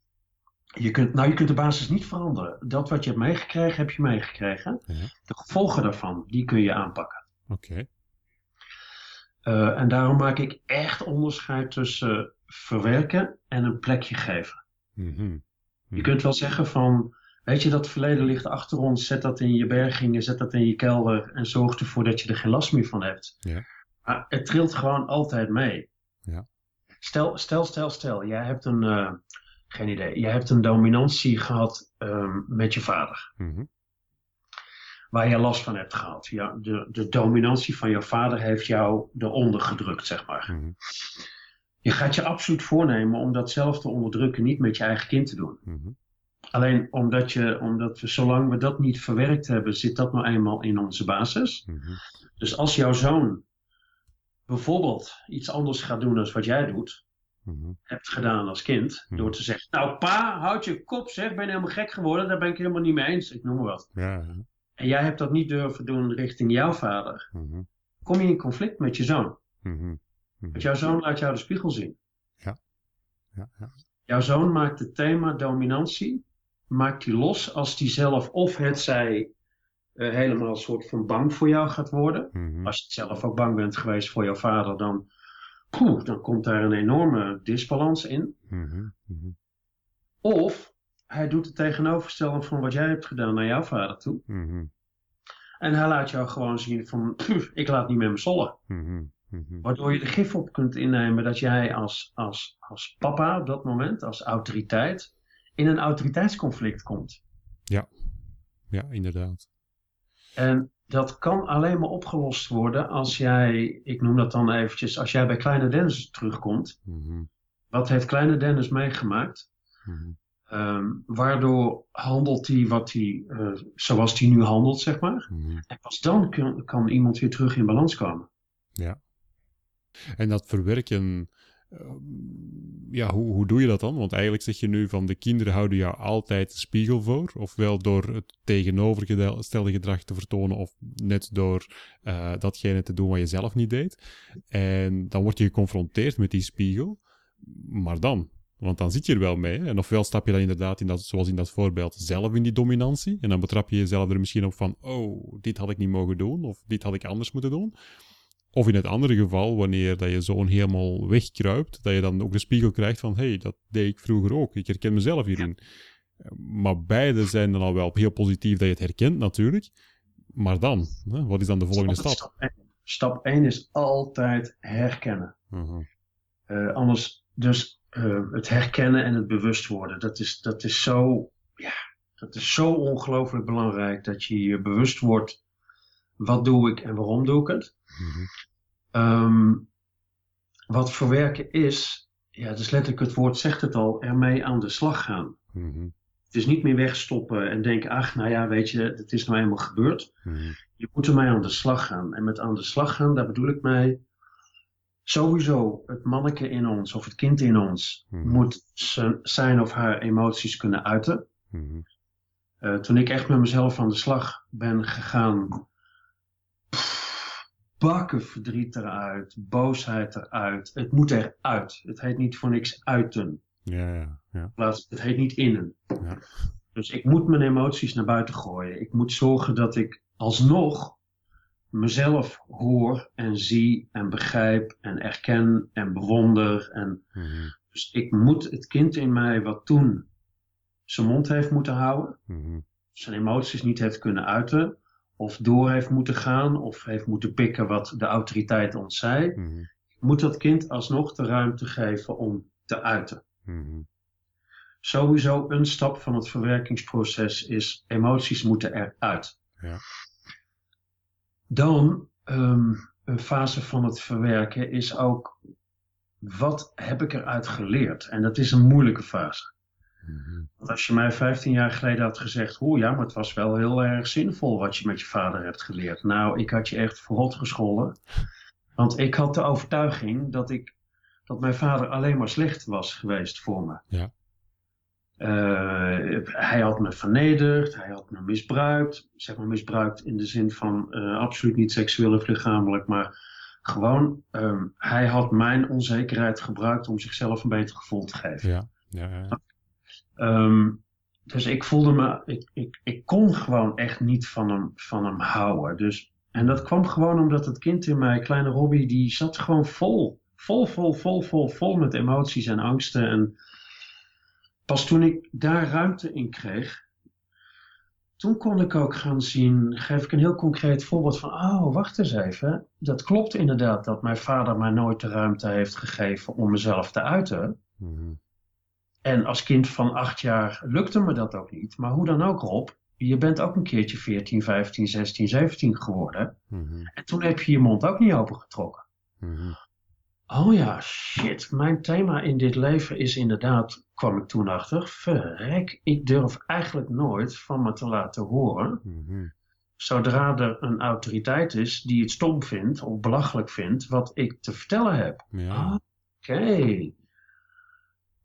je kunt, nou, je kunt de basis niet veranderen. Dat wat je hebt meegekregen, heb je meegekregen. Ja. De gevolgen daarvan, die kun je aanpakken. Oké. Uh, en daarom maak ik echt onderscheid tussen verwerken en een plekje geven. Mhm. Je kunt wel zeggen van, weet je, dat verleden ligt achter ons, zet dat in je bergingen, zet dat in je kelder en zorg ervoor dat je er geen last meer van hebt. Ja. Maar het trilt gewoon altijd mee. Ja. Stel, stel, stel, stel, jij hebt een, uh, geen idee, jij hebt een dominantie gehad um, met je vader. Mhm. Waar je last van hebt gehad. Ja, de, de dominantie van jouw vader heeft jou eronder gedrukt, zeg maar. Mhm. Je gaat je absoluut voornemen om dat zelf te onderdrukken, niet met je eigen kind te doen. Mhm. Alleen omdat, je, omdat we, zolang we dat niet verwerkt hebben, zit dat nou eenmaal in onze basis. Dus als jouw zoon bijvoorbeeld iets anders gaat doen dan wat jij doet, Mhm. hebt gedaan als kind, Mhm. door te zeggen, nou pa, houd je kop zeg, ben je helemaal gek geworden, daar ben ik helemaal niet mee eens, ik noem maar wat. Ja. En jij hebt dat niet durven doen richting jouw vader, Mhm. kom je in conflict met je zoon. Want jouw zoon laat jou de spiegel zien. Ja, ja. Jouw zoon maakt het thema dominantie, maakt die los als die zelf of het zij eh, helemaal een soort van bang voor jou gaat worden. Mhm. Als je zelf ook bang bent geweest voor jouw vader, dan, poeh, dan komt daar een enorme disbalans in. Mhm. Mhm. Of hij doet het tegenovergestelde van wat jij hebt gedaan naar jouw vader toe. En hij laat jou gewoon zien van, "Pff, ik laat niet met me sollen. Mhm. Waardoor je de gif op kunt innemen dat jij als, als, als papa op dat moment, als autoriteit, in een autoriteitsconflict komt. Ja, inderdaad. En dat kan alleen maar opgelost worden als jij, ik noem dat dan eventjes, als jij bij Kleine Dennis terugkomt. Mhm. Wat heeft Kleine Dennis meegemaakt? Mhm. Ehm, waardoor handelt hij wat hij, eh, zoals hij nu handelt, zeg maar. Mhm. En pas dan kun- kan iemand weer terug in balans komen. En dat verwerken, ja, hoe, hoe doe je dat dan? Want eigenlijk zeg je nu van de kinderen houden jou altijd de spiegel voor. Ofwel door het tegenovergestelde gedrag te vertonen, of net door eh, datgene te doen wat je zelf niet deed. En dan word je geconfronteerd met die spiegel. Maar dan? Want dan zit je er wel mee. En ofwel stap je dan inderdaad, in dat, zoals in dat voorbeeld, zelf in die dominantie. En dan betrap je jezelf er misschien op van, oh, dit had ik niet mogen doen. Of dit had ik anders moeten doen. Of in het andere geval, wanneer dat je zo'n helemaal wegkruipt, dat je dan ook de spiegel krijgt van, hey, dat deed ik vroeger ook. Ik herken mezelf hierin. Maar beide zijn dan al wel heel positief dat je het herkent natuurlijk. Maar dan, hè, wat is dan de volgende stap? Stap 1. Stap 1 is altijd herkennen. Mhm. Eh, anders, dus eh, het herkennen en het bewust worden, dat is, dat is zo, ja, dat is zo ongelooflijk belangrijk dat je je bewust wordt, wat doe ik en waarom doe ik het. Mhm. Ehm, wat verwerken is, ja, dus letterlijk het woord zegt het al, ermee aan de slag gaan. Mhm. Het is niet meer wegstoppen en denken, ach, nou ja, weet je, het is nou eenmaal gebeurd. Mhm. Je moet ermee aan de slag gaan. En met aan de slag gaan, daar bedoel ik mee. Sowieso, het manneke in ons of het kind in ons Mhm. moet zijn- of haar emoties kunnen uiten. Mhm. Eh, toen ik echt met mezelf aan de slag ben gegaan, bakken verdriet eruit, boosheid eruit. Het moet eruit. Het heet niet voor niks uiten. Ja, ja, ja. Plaats- Het heet niet innen. Ja. Dus ik moet mijn emoties naar buiten gooien. Ik moet zorgen dat ik alsnog mezelf hoor en zie en begrijp en erken en bewonder. En Mhm. dus ik moet het kind in mij wat toen zijn mond heeft moeten houden, Mhm. zijn emoties niet heeft kunnen uiten, of door heeft moeten gaan, of heeft moeten pikken wat de autoriteit ons zei, Mhm. moet dat kind alsnog de ruimte geven om te uiten. Mhm. Sowieso een stap van het verwerkingsproces is emoties moeten eruit. Ja. Dan ehm, een fase van het verwerken is ook wat heb ik eruit geleerd? En dat is een moeilijke fase. Mhm. Want als je mij 15 jaar geleden had gezegd, oeh ja, maar het was wel heel erg zinvol wat je met je vader hebt geleerd. Nou, ik had je echt verrot gescholden. Want ik had de overtuiging dat ik, dat mijn vader alleen maar slecht was geweest voor me. Ja. Eh, hij had me vernederd, hij had me misbruikt. Zeg maar misbruikt in de zin van eh, absoluut niet seksueel of lichamelijk, maar gewoon, ehm, hij had mijn onzekerheid gebruikt om zichzelf een beter gevoel te geven. Ja, ja, ja. Ehm, dus ik voelde me, ik, ik, ik kon gewoon echt niet van hem, van hem houden. Dus, en dat kwam gewoon omdat het kind in mij, kleine Robbie, die zat gewoon vol. Vol, vol, vol, vol, vol met emoties en angsten. En pas toen ik daar ruimte in kreeg, toen kon ik ook gaan zien, geef ik een heel concreet voorbeeld van, oh, wacht eens even. Dat klopt inderdaad dat mijn vader mij nooit de ruimte heeft gegeven om mezelf te uiten. Mhm. En als kind van acht jaar lukte me dat ook niet. Maar hoe dan ook, Rob, je bent ook een keertje 14, 15, 16, 17 geworden. Mhm. En toen heb je je mond ook niet opengetrokken. Mm Oh ja, shit. Mijn thema in dit leven is inderdaad, kwam ik toen achter, verrek, ik durf eigenlijk nooit van me te laten horen. Mhm. Zodra er een autoriteit is die het stom vindt of belachelijk vindt wat ik te vertellen heb. Ja. Oké.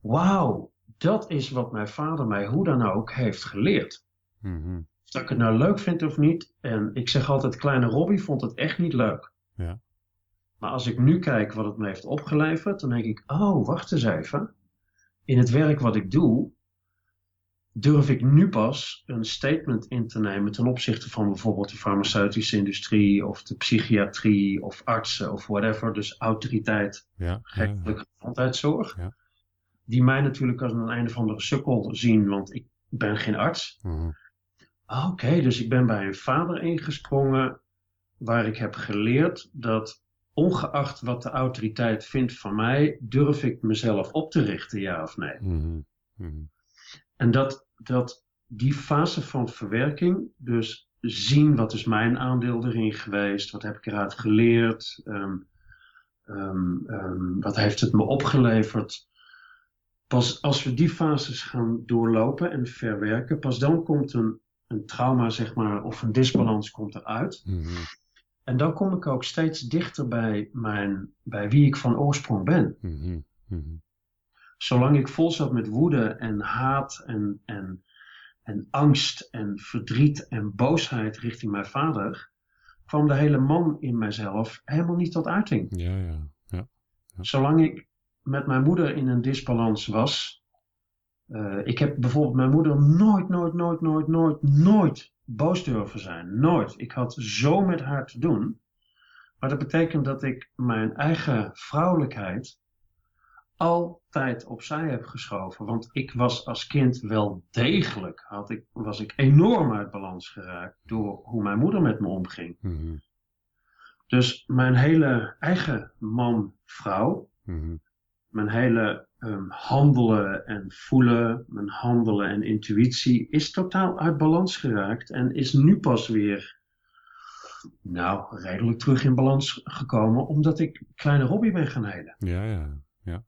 Wauw, dat is wat mijn vader mij hoe dan ook heeft geleerd. Mm Of ik het nou leuk vind of niet. En ik zeg altijd, kleine Robbie vond het echt niet leuk. Ja. Maar als ik nu kijk wat het me heeft opgeleverd, dan denk ik, oh, wacht eens even. In het werk wat ik doe, durf ik nu pas een statement in te nemen ten opzichte van bijvoorbeeld de farmaceutische industrie of de psychiatrie of artsen of whatever. Dus autoriteit, ja, geestelijke gezondheidszorg. Ja. Die mij natuurlijk als een einde van de sukkel zien, want ik ben geen arts. Mhm. Oké, dus ik ben bij een vader ingesprongen waar ik heb geleerd dat ongeacht wat de autoriteit vindt van mij, durf ik mezelf op te richten, ja of nee? Mhm. Mhm. En dat, dat die fase van verwerking, dus zien wat is mijn aandeel erin geweest, wat heb ik eruit geleerd, ehm, ehm, ehm, wat heeft het me opgeleverd. Pas als we die fases gaan doorlopen en verwerken, pas dan komt een, een trauma, zeg maar, of een disbalans komt eruit. Mm en dan kom ik ook steeds dichter bij, mijn, bij wie ik van oorsprong ben. Mhm, mhm. Zolang ik vol zat met woede en haat en, en, en angst en verdriet en boosheid richting mijn vader, kwam de hele man in mijzelf helemaal niet tot uiting. Ja, ja, ja, Zolang ik met mijn moeder in een disbalans was. Uh, ik heb bijvoorbeeld mijn moeder nooit, nooit, nooit, nooit, nooit, nooit boos durven zijn. Nooit. Ik had zo met haar te doen. Maar dat betekent dat ik mijn eigen vrouwelijkheid altijd opzij heb geschoven. Want ik was als kind wel degelijk, had ik, was ik enorm uit balans geraakt door hoe mijn moeder met me omging. Mhm. Dus mijn hele eigen man-vrouw, mhm. Mijn hele um, handelen en voelen, mijn handelen en intuïtie is totaal uit balans geraakt en is nu pas weer, nou, redelijk terug in balans gekomen, omdat ik kleine hobby ben gaan helen. Ja, ja, ja.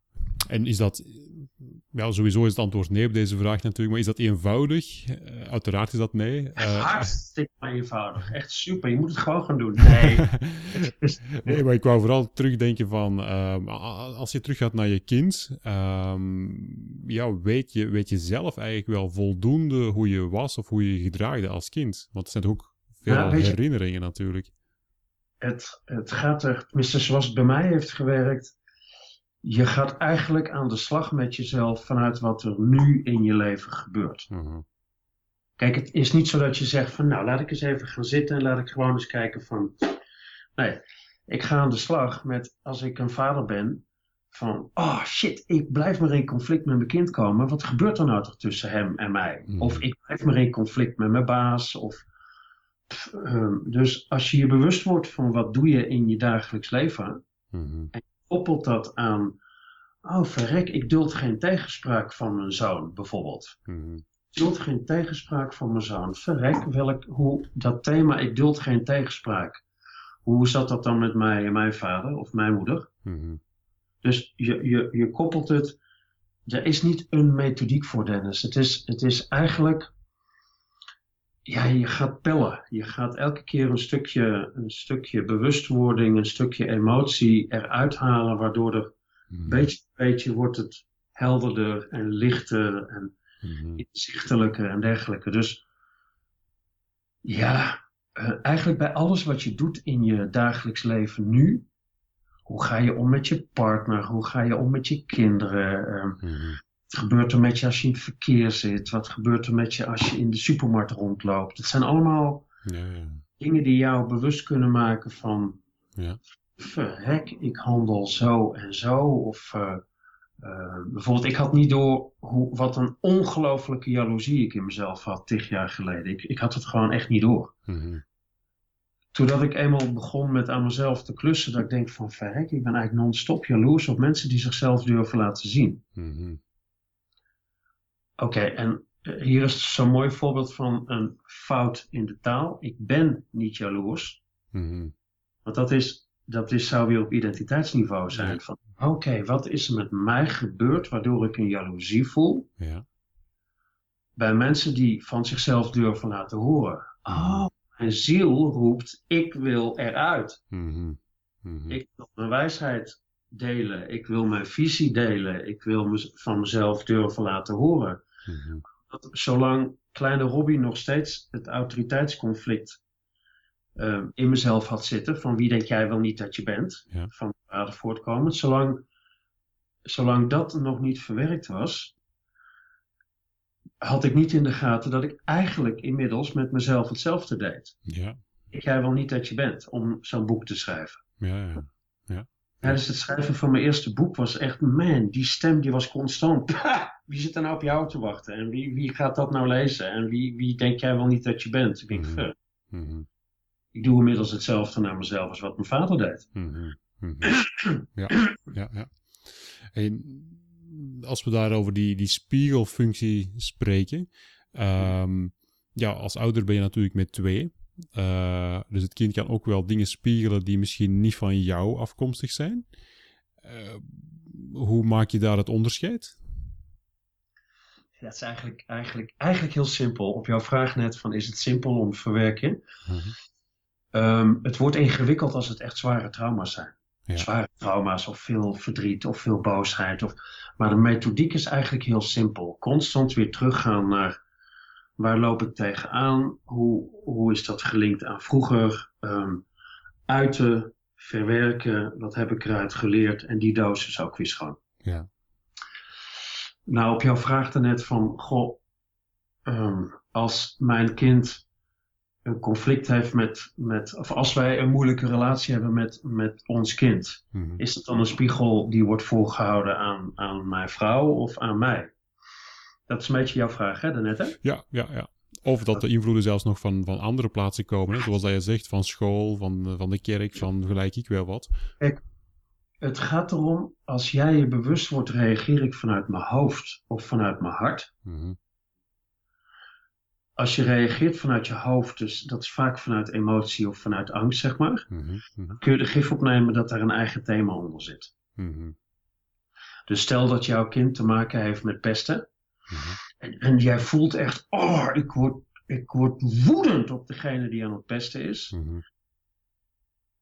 En is dat, ja, sowieso is het antwoord nee op deze vraag natuurlijk, maar is dat eenvoudig? Uh, uiteraard is dat nee. Uh, Hartstikke eenvoudig. Echt super. Je moet het gewoon gaan doen. Nee. nee, maar ik wou vooral terugdenken van, uh, als je teruggaat naar je kind, um, ja, weet je, weet je zelf eigenlijk wel voldoende hoe je was of hoe je je gedraagde als kind? Want het zijn ook veel herinneringen natuurlijk. Het, het gaat er, tenminste zoals het bij mij heeft gewerkt, je gaat eigenlijk aan de slag met jezelf vanuit wat er nu in je leven gebeurt. Mhm. Kijk, het is niet zo dat je zegt van nou laat ik eens even gaan zitten en laat ik gewoon eens kijken van. Nee, ik ga aan de slag met als ik een vader ben van oh shit, ik blijf maar in conflict met mijn kind komen. Wat gebeurt er nou toch tussen hem en mij? Mhm. Of ik blijf maar in conflict met mijn baas. Of, ehm, dus als je je bewust wordt van wat doe je in je dagelijks leven. Mm koppelt dat aan, oh verrek, ik duld geen tegenspraak van mijn zoon bijvoorbeeld. Mm Ik duld geen tegenspraak van mijn zoon. Verrek, welk, hoe, dat thema, ik duld geen tegenspraak. Hoe zat dat dan met mij en mijn vader of mijn moeder? Mhm. Dus je, je, je koppelt het, er is niet een methodiek voor Dennis. Het is, het is eigenlijk ja, je gaat pellen. Je gaat elke keer een stukje, een stukje bewustwording, een stukje emotie eruit halen, waardoor er mm. beetje bij beetje wordt het helderder en lichter en mm. inzichtelijker en dergelijke. Dus ja, uh, eigenlijk bij alles wat je doet in je dagelijks leven nu, hoe ga je om met je partner, hoe ga je om met je kinderen, uh, mm. Wat gebeurt er met je als je in het verkeer zit? Wat gebeurt er met je als je in de supermarkt rondloopt? Het zijn allemaal Ja, ja. dingen die jou bewust kunnen maken van... Ja. Verrek, ik handel zo en zo. Of eh, eh, bijvoorbeeld, ik had niet door hoe, wat een ongelofelijke jaloezie ik in mezelf had tig jaar geleden. Ik, ik had het gewoon echt niet door. Mhm. Toen ik eenmaal begon met aan mezelf te klussen, dat ik denk van verrek, ik ben eigenlijk non-stop jaloers op mensen die zichzelf durven laten zien. Mhm. Oké, en eh, hier is zo'n mooi voorbeeld van een fout in de taal. Ik ben niet jaloers, Mhm. want dat, is, dat is, zou weer op identiteitsniveau zijn. Ja. Van oké, wat is er met mij gebeurd waardoor ik een jaloezie voel Ja. bij mensen die van zichzelf durven laten horen? Oh, mijn ziel roept, ik wil eruit. Mhm. Mhm. Ik wil mijn wijsheid delen. Ik wil mijn visie delen. Ik wil me, van mezelf durven laten horen. Mhm. Dat, zolang kleine Robbie nog steeds het autoriteitsconflict eh, in mezelf had zitten, van wie denk jij wel niet dat je bent, Ja. van vader voortkomend, zolang, zolang dat nog niet verwerkt was, had ik niet in de gaten dat ik eigenlijk inmiddels met mezelf hetzelfde deed. Ja. Ik jij wel niet dat je bent om zo'n boek te schrijven. Ja, ja. Tijdens het schrijven van mijn eerste boek was echt, man, die stem die was constant. wie zit er nou op jou te wachten? En wie, wie gaat dat nou lezen? En wie, wie denk jij wel niet dat je bent? Ik denk, Mhm. "Fuck, Mhm. ik doe inmiddels hetzelfde naar mezelf als wat mijn vader deed. Mhm. Ja, ja, ja. En als we daar over die, die spiegelfunctie spreken. ehm, ja, als ouder ben je natuurlijk met twee. Eh, dus het kind kan ook wel dingen spiegelen die misschien niet van jou afkomstig zijn. Eh, hoe maak je daar het onderscheid? Ja, het is eigenlijk, eigenlijk, eigenlijk heel simpel. Op jouw vraag net van is het simpel om te verwerken? Mhm. Ehm, het wordt ingewikkeld als het echt zware trauma's zijn. Ja. Zware trauma's of veel verdriet of veel boosheid. Of... Maar de methodiek is eigenlijk heel simpel. Constant weer teruggaan naar waar loop ik tegenaan? Hoe, hoe is dat gelinkt aan vroeger? Ehm, uiten, verwerken, wat heb ik eruit geleerd? En die doos is ook weer schoon. Ja. Nou, op jouw vraag daarnet van, goh, ehm, als mijn kind een conflict heeft met, met, of als wij een moeilijke relatie hebben met, met ons kind, Mhm. is dat dan een spiegel die wordt voorgehouden aan, aan mijn vrouw of aan mij? Dat is een beetje jouw vraag, hè, daarnet, hè? Ja, ja, ja. Of dat de invloeden zelfs nog van, van andere plaatsen komen. Hè? Zoals dat je zegt, van school, van, eh, van de kerk, van gelijk ik wel wat. Het gaat erom, als jij je bewust wordt, reageer ik vanuit mijn hoofd of vanuit mijn hart. Mhm. Als je reageert vanuit je hoofd, dus dat is vaak vanuit emotie of vanuit angst, zeg maar, Mhm. Mhm. kun je er gif opnemen dat daar een eigen thema onder zit. Dus stel dat jouw kind te maken heeft met pesten. Mhm. En, en jij voelt echt, oh, ik word, ik word woedend op degene die aan het pesten is. Mhm.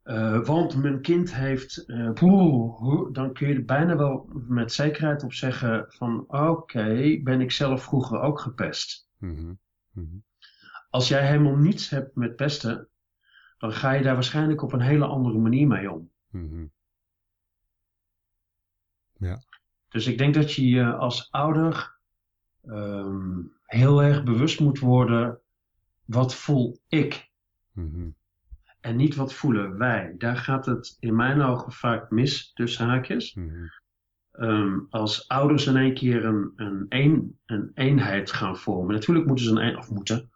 Eh, want mijn kind heeft, poeh, hoe- dan kun je er bijna wel met zekerheid op zeggen van, oké, ben ik zelf vroeger ook gepest. Mhm. Als jij helemaal niets hebt met pesten, dan ga je daar waarschijnlijk op een hele andere manier mee om. Mhm. Dus ik denk dat je je als ouder ehm, heel erg bewust moet worden, wat voel ik? Mhm. En niet wat voelen wij. Daar gaat het in mijn ogen vaak mis, tussen haakjes. Mhm. Ehm, als ouders in één keer een, een, een, een eenheid gaan vormen. Natuurlijk moeten ze een of moeten.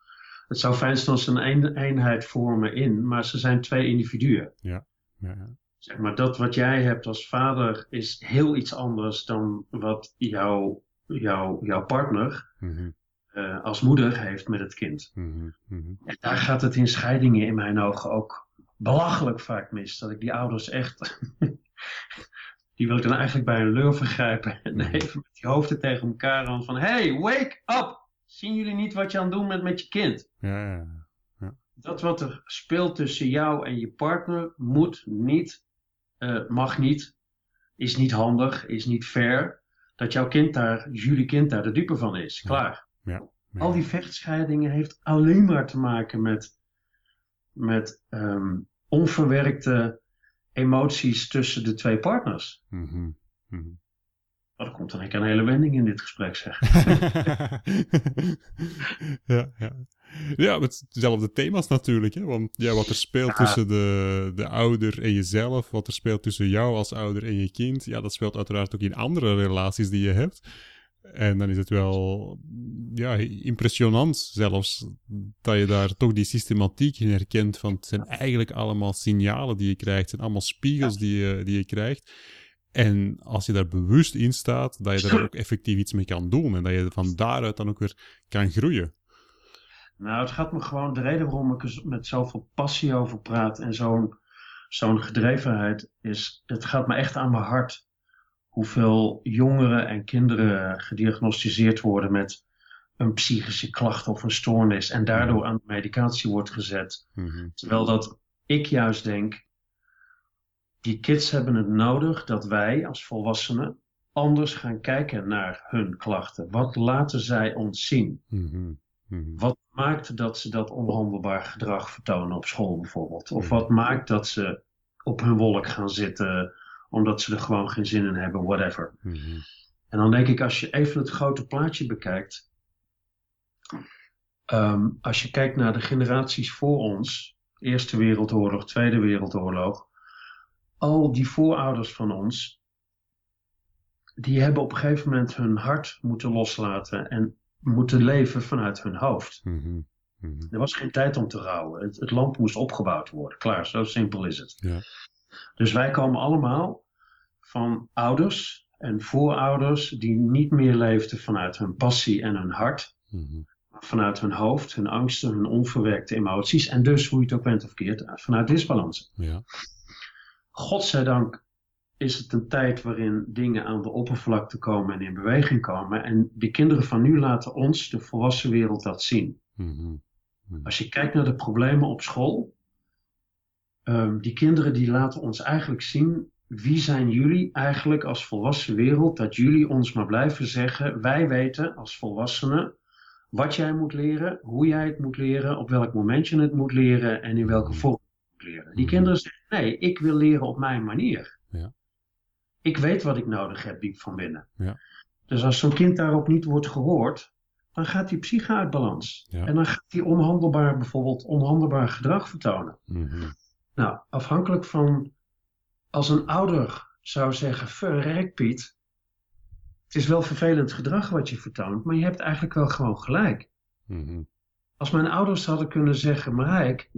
Het zou fijn zijn als ze een, een eenheid vormen in, maar ze zijn twee individuen. Ja, ja. Zeg maar, dat wat jij hebt als vader is heel iets anders dan wat jouw, jouw, jouw partner Mhm. eh, als moeder heeft met het kind. Mhm. Mhm. En daar gaat het in scheidingen in mijn ogen ook belachelijk vaak mis. Dat ik die ouders echt. die wil ik dan eigenlijk bij een leur vergrijpen. En even met die hoofden tegen elkaar aan van: hey, wake up! Zien jullie niet wat je aan het doen bent met je kind? Ja, ja. Dat wat er speelt tussen jou en je partner moet niet, eh, mag niet, is niet handig, is niet fair. Dat jouw kind daar, jullie kind daar de dupe van is. Klaar. Ja. Al die vechtscheidingen heeft alleen maar te maken met, met ehm, onverwerkte emoties tussen de twee partners. Er komt dan een hele wending in dit gesprek, zeg. ja, ja. Ja, met dezelfde thema's natuurlijk. Hè? Want ja, wat er speelt tussen de, de ouder en jezelf, wat er speelt tussen jou als ouder en je kind, ja, dat speelt uiteraard ook in andere relaties die je hebt. En dan is het wel ja, impressionant zelfs dat je daar toch die systematiek in herkent. Van het zijn eigenlijk allemaal signalen die je krijgt, het zijn allemaal spiegels die je, die je krijgt. En als je daar bewust in staat, dat je daar ook effectief iets mee kan doen. En dat je van daaruit dan ook weer kan groeien. Nou, het gaat me gewoon, de reden waarom ik er met zoveel passie over praat en zo'n zo'n gedrevenheid is, het gaat me echt aan mijn hart hoeveel jongeren en kinderen gediagnosticeerd worden met een psychische klacht of een stoornis en daardoor aan medicatie wordt gezet. Mhm. Terwijl dat ik juist denk, die kids hebben het nodig dat wij als volwassenen anders gaan kijken naar hun klachten. Wat laten zij ons zien? Mhm. Wat maakt dat ze dat onhandelbaar gedrag vertonen op school bijvoorbeeld? Of wat maakt dat ze op hun wolk gaan zitten omdat ze er gewoon geen zin in hebben, whatever. Mhm. En dan denk ik, als je even het grote plaatje bekijkt, ehm, als je kijkt naar de generaties voor ons, Eerste Wereldoorlog, Tweede Wereldoorlog, al die voorouders van ons, die hebben op een gegeven moment hun hart moeten loslaten en moeten leven vanuit hun hoofd. Mhm. Mhm. Er was geen tijd om te rouwen. Het, het, land moest opgebouwd worden. Klaar, zo simpel is het. Ja. Dus wij komen allemaal van ouders en voorouders die niet meer leefden vanuit hun passie en hun hart, mhm. maar vanuit hun hoofd, hun angsten, hun onverwerkte emoties en dus, hoe je het ook bent of keert, vanuit disbalans. Ja. Godzijdank is het een tijd waarin dingen aan de oppervlakte komen en in beweging komen. En de kinderen van nu laten ons, de volwassen wereld, dat zien. Mhm. Mhm. Als je kijkt naar de problemen op school, um, die kinderen die laten ons eigenlijk zien wie zijn jullie eigenlijk als volwassen wereld dat jullie ons maar blijven zeggen, wij weten als volwassenen wat jij moet leren, hoe jij het moet leren, op welk moment je het moet leren en in welke vorm je moet leren. Die mhm. kinderen zeggen, nee, ik wil leren op mijn manier. Ik weet wat ik nodig heb diep van binnen. Ja. Dus als zo'n kind daarop niet wordt gehoord, dan gaat die psyche uit balans. En dan gaat hij onhandelbaar, bijvoorbeeld onhandelbaar gedrag vertonen. Mhm. Nou, afhankelijk van als een ouder zou zeggen: Verrek Piet, het is wel vervelend gedrag wat je vertoont, maar je hebt eigenlijk wel gewoon gelijk. Mhm. Als mijn ouders hadden kunnen zeggen: Marijk,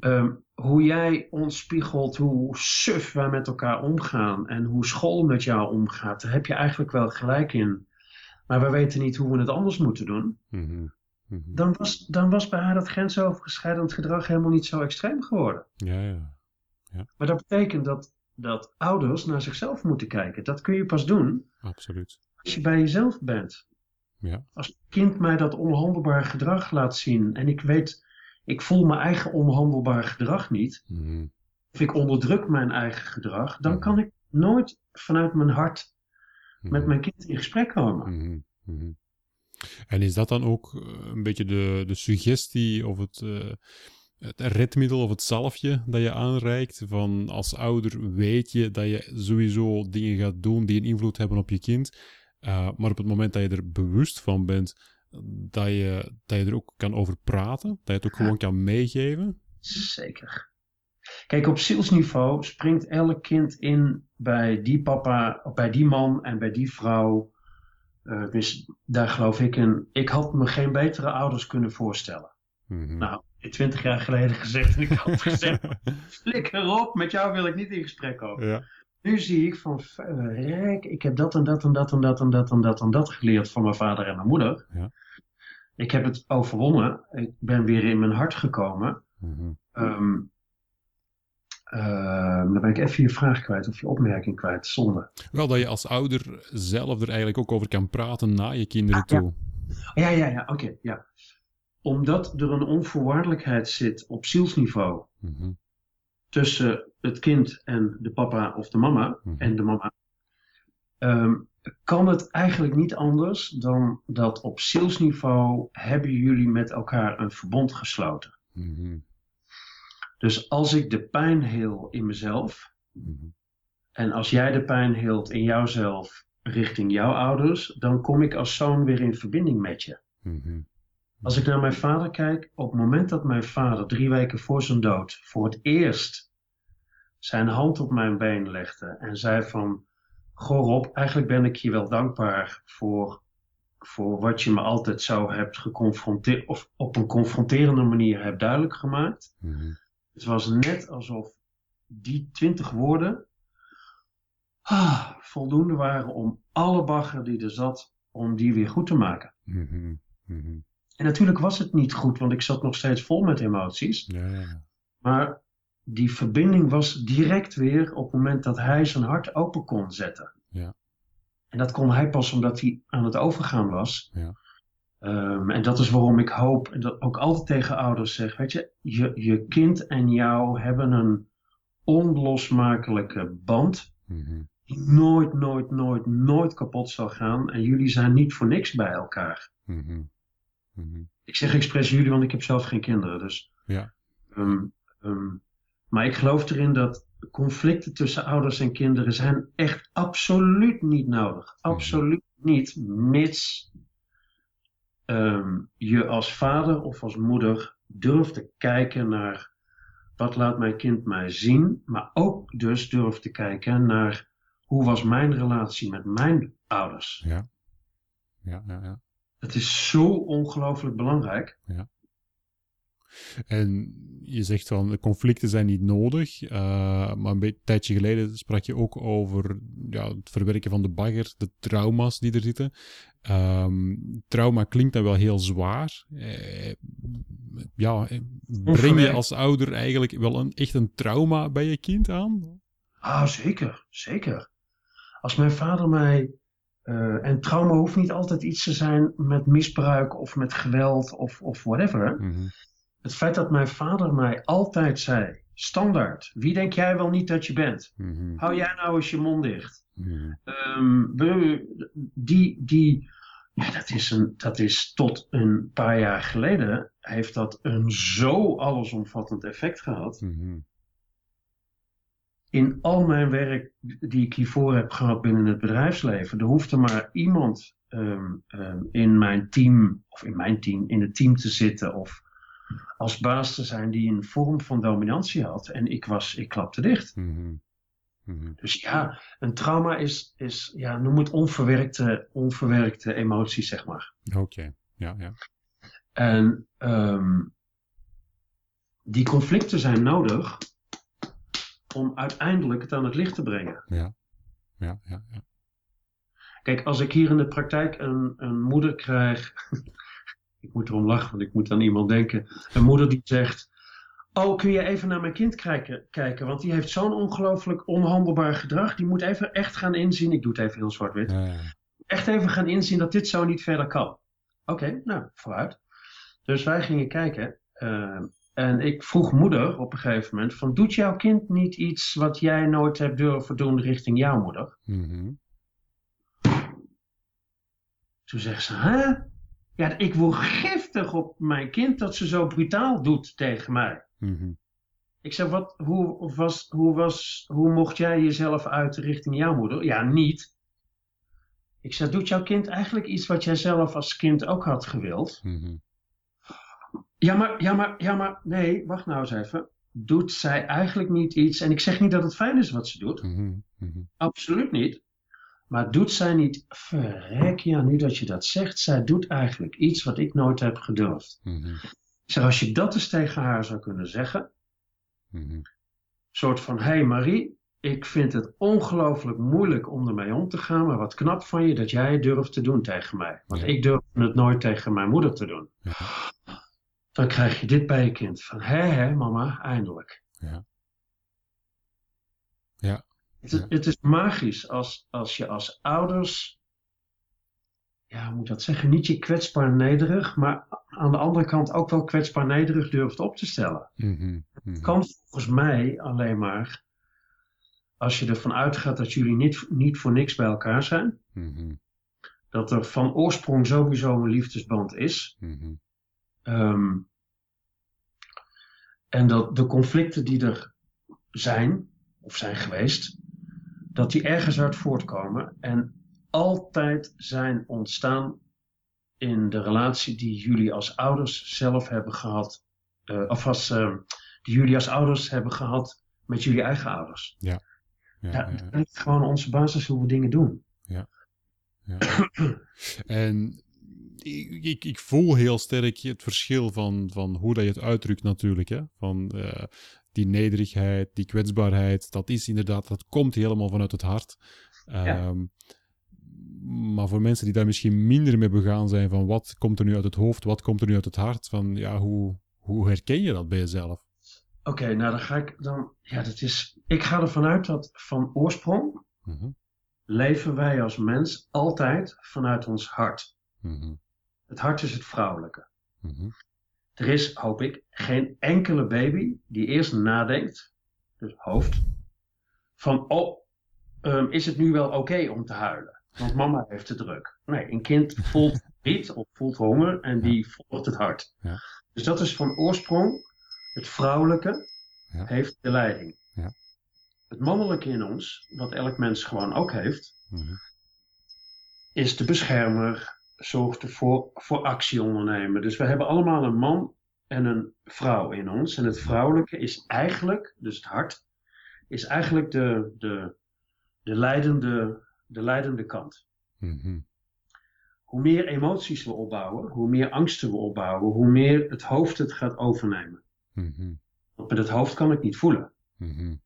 um, hoe jij ons spiegelt, hoe suf wij met elkaar omgaan en hoe school met jou omgaat, daar heb je eigenlijk wel gelijk in. Maar we weten niet hoe we het anders moeten doen. Mhm. Mhm. Dan, was, dan was bij haar dat grensoverschrijdend gedrag helemaal niet zo extreem geworden. Ja, ja. Ja. Maar dat betekent dat, dat ouders naar zichzelf moeten kijken. Dat kun je pas doen Absoluut. als je bij jezelf bent. Ja. Als een kind mij dat onhandelbaar gedrag laat zien en ik weet, ik voel mijn eigen onhandelbaar gedrag niet, mhm. of ik onderdruk mijn eigen gedrag, dan mhm. kan ik nooit vanuit mijn hart met mhm. mijn kind in gesprek komen. En is dat dan ook eh, een beetje de, de suggestie of het. Uh het redmiddel of het zalfje dat je aanreikt. Van als ouder weet je dat je sowieso dingen gaat doen die een invloed hebben op je kind. Uh, maar op het moment dat je er bewust van bent, dat je, dat je er ook kan over praten. Dat je het ook gewoon kan meegeven. Zeker. Kijk, op zielsniveau springt elk kind in bij die papa, bij die man en bij die vrouw. Uh, dus daar geloof ik in. Ik had me geen betere ouders kunnen voorstellen. Mm Nou, twintig jaar geleden gezegd. En ik had gezegd, flikker op, met jou wil ik niet in gesprek komen. Ja. Nu zie ik van, rijk, ik heb dat en dat en dat en dat en dat en dat en dat geleerd van mijn vader en mijn moeder. Ja. Ik heb het overwonnen. Ik ben weer in mijn hart gekomen. Mm -hmm. dan ben ik even je vraag kwijt of je opmerking kwijt, zonde. Wel dat je als ouder zelf er eigenlijk ook over kan praten na je kinderen ah, toe. Ja, ja, ja, oké, ja omdat er een onvoorwaardelijkheid zit op zielsniveau mhm. tussen het kind en de papa of de mama mhm. en de mama, ehm, kan het eigenlijk niet anders dan dat op zielsniveau hebben jullie met elkaar een verbond gesloten. Mhm. Dus als ik de pijn heel in mezelf en als jij de pijn heelt in jouzelf richting jouw ouders, dan kom ik als zoon weer in verbinding met je. Mhm. Als ik naar mijn vader kijk, op het moment dat mijn vader drie weken voor zijn dood voor het eerst zijn hand op mijn been legde en zei van, goh Rob, eigenlijk ben ik je wel dankbaar voor, voor wat je me altijd zo hebt geconfronteerd, of op een confronterende manier hebt duidelijk gemaakt. Mhm. Het was net alsof die twintig woorden ah, voldoende waren om alle bagger die er zat, om die weer goed te maken. Mhm. Mhm. En natuurlijk was het niet goed, want ik zat nog steeds vol met emoties. Ja, ja, ja. Maar die verbinding was direct weer op het moment dat hij zijn hart open kon zetten. Ja. En dat kon hij pas omdat hij aan het overgaan was. Ja. Ehm, en dat is waarom ik hoop, en dat ook altijd tegen ouders zeg, weet je, je, je kind en jou hebben een onlosmakelijke band Mhm. die nooit, nooit, nooit, nooit kapot zal gaan. En jullie zijn niet voor niks bij elkaar. Mhm. Mhm. Ik zeg expres jullie, want ik heb zelf geen kinderen. Dus, Ja. Ehm, ehm, maar ik geloof erin dat conflicten tussen ouders en kinderen zijn echt absoluut niet nodig. Absoluut niet, mits ehm, je als vader of als moeder durft te kijken naar wat laat mijn kind mij zien, maar ook dus durft te kijken naar hoe was mijn relatie met mijn ouders. Ja. Ja, ja, ja. Het is zo ongelooflijk belangrijk. En je zegt van de conflicten zijn niet nodig, eh, maar een beetje- tijdje geleden sprak je ook over ja, het verwerken van de bagger, de trauma's die er zitten. Ehm, trauma klinkt dan wel heel zwaar. Eh, ja, eh, breng je als ouder eigenlijk wel een, echt een trauma bij je kind aan? Ah, zeker, zeker. Als mijn vader mij. en trauma hoeft niet altijd iets te zijn met misbruik of met geweld of, of whatever. Het feit dat mijn vader mij altijd zei: standaard, wie denk jij wel niet dat je bent? Mhm. Hou jij nou eens je mond dicht. Mhm. Ehm, die, die, ja, dat, is een, dat is tot een paar jaar geleden, heeft dat een zo allesomvattend effect gehad. Mhm. in al mijn werk die ik hiervoor heb gehad binnen het bedrijfsleven, er hoefde maar iemand ehm, ehm, in mijn team, of in mijn team, in het team te zitten of als baas te zijn die een vorm van dominantie had. En ik was, ik klapte dicht. Mhm. Mhm. Dus ja, een trauma is, is ja, noem het onverwerkte, onverwerkte emoties, zeg maar. Oké, ja, ja. En ehm, die conflicten zijn nodig om uiteindelijk het aan het licht te brengen. Ja, ja, ja. ja. Kijk, als ik hier in de praktijk een, een moeder krijg. ik moet erom lachen, want ik moet aan iemand denken. Een moeder die zegt. Oh, kun je even naar mijn kind kijken, kijken? Want die heeft zo'n ongelooflijk onhandelbaar gedrag. Die moet even echt gaan inzien. Ik doe het even heel zwart-wit. Ja, ja. Echt even gaan inzien dat dit zo niet verder kan. Oké, nou, vooruit. Dus wij gingen kijken. eh, en ik vroeg moeder op een gegeven moment: van, Doet jouw kind niet iets wat jij nooit hebt durven doen richting jouw moeder? Mhm. Toen zegt ze, hè? Ja, ik word giftig op mijn kind dat ze zo brutaal doet tegen mij. Mhm. Ik zeg, wat, hoe, was, hoe, was, hoe mocht jij jezelf uiten richting jouw moeder? Ja, niet. Ik zeg, doet jouw kind eigenlijk iets wat jij zelf als kind ook had gewild? Mhm. Ja, maar, ja, maar, ja, maar, nee, wacht nou eens even. Doet zij eigenlijk niet iets, en ik zeg niet dat het fijn is wat ze doet. Mhm. absoluut niet. Maar doet zij niet, verrek ja, nu dat je dat zegt, zij doet eigenlijk iets wat ik nooit heb gedurfd. Mhm. Ik zeg, als je dat eens tegen haar zou kunnen zeggen, Mhm. soort van, hé hey Marie, ik vind het ongelooflijk moeilijk om ermee om te gaan, maar wat knap van je dat jij het durft te doen tegen mij. Want Ja. ik durf het nooit tegen mijn moeder te doen. Ja. Dan krijg je dit bij je kind, van hé hé mama, eindelijk. Ja. Het, Ja. het is magisch als, als je als ouders, ja, hoe moet ik dat zeggen, niet je kwetsbaar nederig, maar aan de andere kant ook wel kwetsbaar nederig durft op te stellen. Mhm. Mhm. kan volgens mij alleen maar als je ervan uitgaat dat jullie niet, niet voor niks bij elkaar zijn. Mhm. Dat er van oorsprong sowieso een liefdesband is. Ehm, en dat de conflicten die er zijn, of zijn geweest, dat die ergens uit voortkomen. En altijd zijn ontstaan in de relatie die jullie als ouders zelf hebben gehad. Uh, of als, uh, die jullie als ouders hebben gehad met jullie eigen ouders. Ja. ja, ja, ja. Dat is gewoon onze basis hoe we dingen doen. Ja. ja. en ik, ik, ik, voel heel sterk het verschil van, van hoe dat je het uitdrukt natuurlijk. Hè? Van uh, die nederigheid, die kwetsbaarheid, dat is inderdaad, dat komt helemaal vanuit het hart. Ja. Um, maar voor mensen die daar misschien minder mee begaan zijn van wat komt er nu uit het hoofd, wat komt er nu uit het hart, van ja, hoe, hoe herken je dat bij jezelf? Oké, okay, nou dan ga ik dan, ja, dat is, ik ga ervan uit dat van oorsprong mm -hmm. leven wij als mens altijd vanuit ons hart. Mm -hmm. Het hart is het vrouwelijke. Mm -hmm. Er is, hoop ik, geen enkele baby die eerst nadenkt, dus hoofd, van oh, um, is het nu wel oké okay om te huilen? Want mama heeft het druk. Nee, een kind voelt niet of voelt honger en die volgt het hart. Ja. Dus dat is van oorsprong het vrouwelijke ja. heeft de leiding. Ja. Het mannelijke in ons, wat elk mens gewoon ook heeft, mm-hmm. is de beschermer, zorgt ervoor voor actie ondernemen. Dus we hebben allemaal een man en een vrouw in ons. En het vrouwelijke is eigenlijk, dus het hart, is eigenlijk de, de, de leidende de leidende kant. Mm-hmm. Hoe meer emoties we opbouwen, hoe meer angsten we opbouwen, hoe meer het hoofd het gaat overnemen. Mm-hmm. Want met het hoofd kan ik niet voelen. Mm-hmm.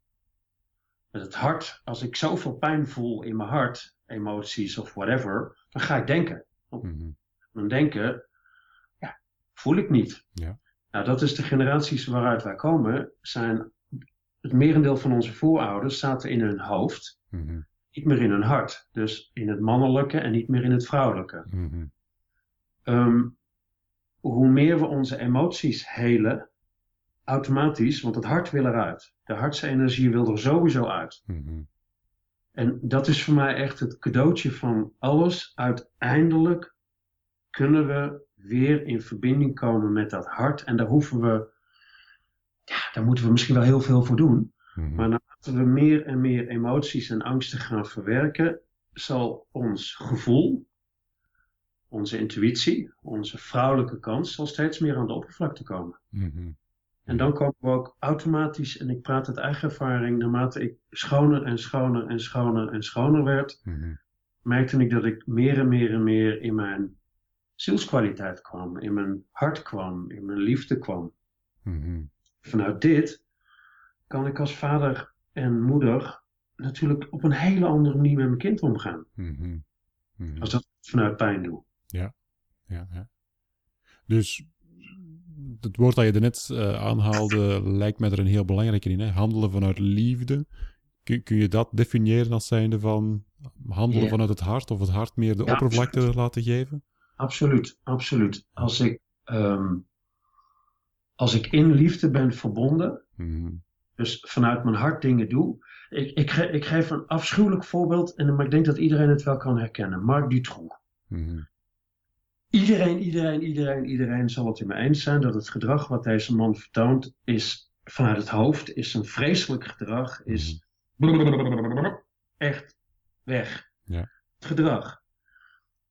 Met het hart, als ik zoveel pijn voel in mijn hart, emoties of whatever, dan ga ik denken. Dan denken, ja, voel ik niet. Ja. Nou, dat is de generaties waaruit wij komen, zijn het merendeel van onze voorouders zaten in hun hoofd niet meer in hun hart. Dus in het mannelijke en niet meer in het vrouwelijke. Mm-hmm. Um, hoe meer we onze emoties helen, automatisch, want het hart wil eruit. De hartsenergie wil er sowieso uit. Mm-hmm. En dat is voor mij echt het cadeautje van alles. Uiteindelijk kunnen we weer in verbinding komen met dat hart. En daar hoeven we, ja, daar moeten we misschien wel heel veel voor doen. Mm-hmm. Maar naarmate we meer en meer emoties en angsten gaan verwerken, zal ons gevoel, onze intuïtie, onze vrouwelijke kant, zal steeds meer aan de oppervlakte komen. Mm-hmm. En dan komen we ook automatisch, en ik praat uit eigen ervaring, naarmate ik schoner en schoner en schoner en schoner werd, mm-hmm. merkte ik dat ik meer en meer en meer in mijn zielskwaliteit kwam, in mijn hart kwam, in mijn liefde kwam. Mm-hmm. Vanuit dit kan ik als vader en moeder natuurlijk op een hele andere manier met mijn kind omgaan. Mm-hmm. Mm-hmm. Als dat vanuit pijn doe. Ja, ja, ja. Dus het woord dat je er net uh, aanhaalde lijkt mij er een heel belangrijke in. Hè? Handelen vanuit liefde. Kun, kun je dat definiëren als zijnde van handelen yeah. vanuit het hart of het hart meer de ja, oppervlakte absoluut. laten geven? Absoluut, absoluut. Als ik, um, als ik in liefde ben verbonden, mm-hmm. dus vanuit mijn hart dingen doe. Ik, ik, ge, ik geef een afschuwelijk voorbeeld, en, maar ik denk dat iedereen het wel kan herkennen. Marc Dutroux. Mm-hmm. Iedereen, iedereen, iedereen, iedereen zal het in me eens zijn dat het gedrag wat deze man vertoont is vanuit het hoofd, is een vreselijk gedrag, is echt weg. Ja. Het gedrag.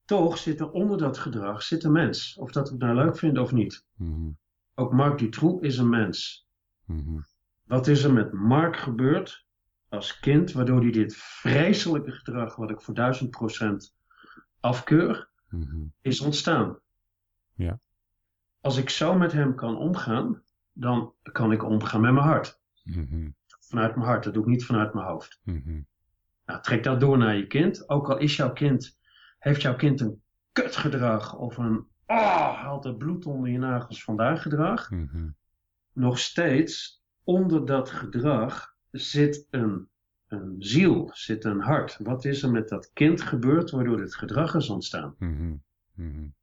Toch zit er onder dat gedrag zit een mens. Of dat we het nou leuk vinden of niet. Mm-hmm. Ook Marc Dutroux is een mens. Mm-hmm. Wat is er met Mark gebeurd als kind, waardoor hij dit vreselijke gedrag, wat ik voor duizend procent afkeur, mm-hmm. is ontstaan? Ja. Als ik zo met hem kan omgaan, dan kan ik omgaan met mijn hart. Mm-hmm. Vanuit mijn hart, dat doe ik niet vanuit mijn hoofd. Mm-hmm. Nou, trek dat door naar je kind. Ook al is jouw kind, heeft jouw kind een kutgedrag of een oh, haalt het bloed onder je nagels vandaag gedrag. Nog steeds onder dat gedrag zit een, een ziel, zit een hart. Wat is er met dat kind gebeurd waardoor dit gedrag is ontstaan? Mm-hmm. Mm-hmm.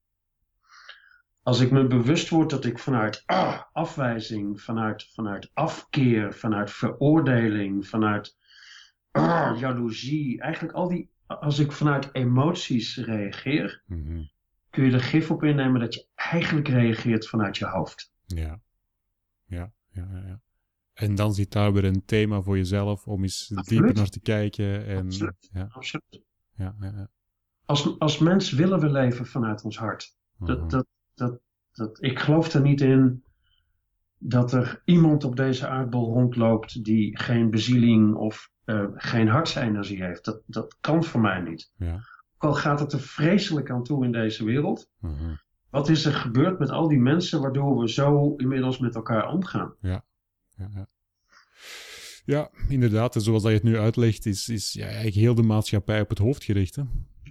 Als ik me bewust word dat ik vanuit ah, afwijzing, vanuit, vanuit afkeer, vanuit veroordeling, vanuit ah, jaloezie, eigenlijk al die, als ik vanuit emoties reageer, mm-hmm. kun je er gif op innemen dat je eigenlijk reageert vanuit je hoofd. Ja, ja, ja, ja. En dan zit daar weer een thema voor jezelf om eens Absoluut. dieper naar te kijken. En, Absoluut. Ja, Absoluut. ja, ja, ja. als, als mens willen we leven vanuit ons hart. Dat, Mhm. dat, dat, dat, ik geloof er niet in dat er iemand op deze aardbol rondloopt die geen bezieling of eh, geen hartsenergie heeft. Dat, dat kan voor mij niet. Ja. Ook al gaat het er vreselijk aan toe in deze wereld. Mhm. Wat is er gebeurd met al die mensen waardoor we zo inmiddels met elkaar omgaan? Ja, ja. ja, inderdaad. En zoals dat je het nu uitlegt, is, is ja, eigenlijk heel de maatschappij op het hoofd gericht. Hè?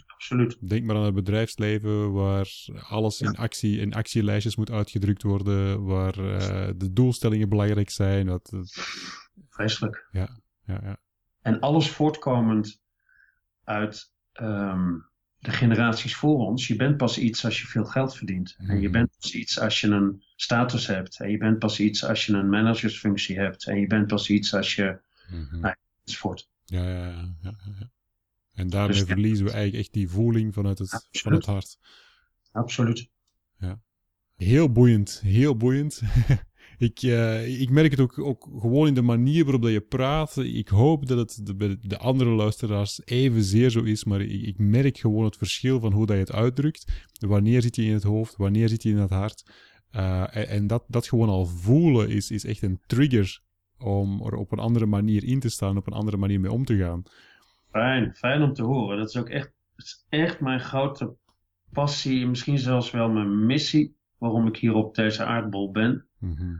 Absoluut. Denk maar aan het bedrijfsleven, waar alles in, actie, in actielijstjes moet uitgedrukt worden, waar eh, de doelstellingen belangrijk zijn. Dat, Vreselijk. ja, ja, ja. En alles voortkomend uit ehm, de generaties voor ons. Je bent pas iets als je veel geld verdient. En je Mhm. bent pas iets als je een status hebt. En je bent pas iets als je een managersfunctie hebt. En je bent pas iets als je. Nee. enzovoort. ja, ja, ja, ja, ja, ja. En daarmee Dus ja. verliezen we eigenlijk echt die voeling vanuit het, van Absoluut. het hart. Absoluut. Heel boeiend, heel boeiend. ik, eh, ik merk het ook, ook gewoon in de manier waarop dat je praat. Ik hoop dat het de, bij de andere luisteraars evenzeer zo is, maar ik, ik merk gewoon het verschil van hoe dat je het uitdrukt. Wanneer zit je in het hoofd, wanneer zit je in het hart. Eh, en en dat, dat gewoon al voelen is, is echt een trigger om er op een andere manier in te staan, op een andere manier mee om te gaan. Fijn. Fijn om te horen. Dat is ook echt, is echt mijn grote passie. Misschien zelfs wel mijn missie. Waarom ik hier op deze aardbol ben. Mhm.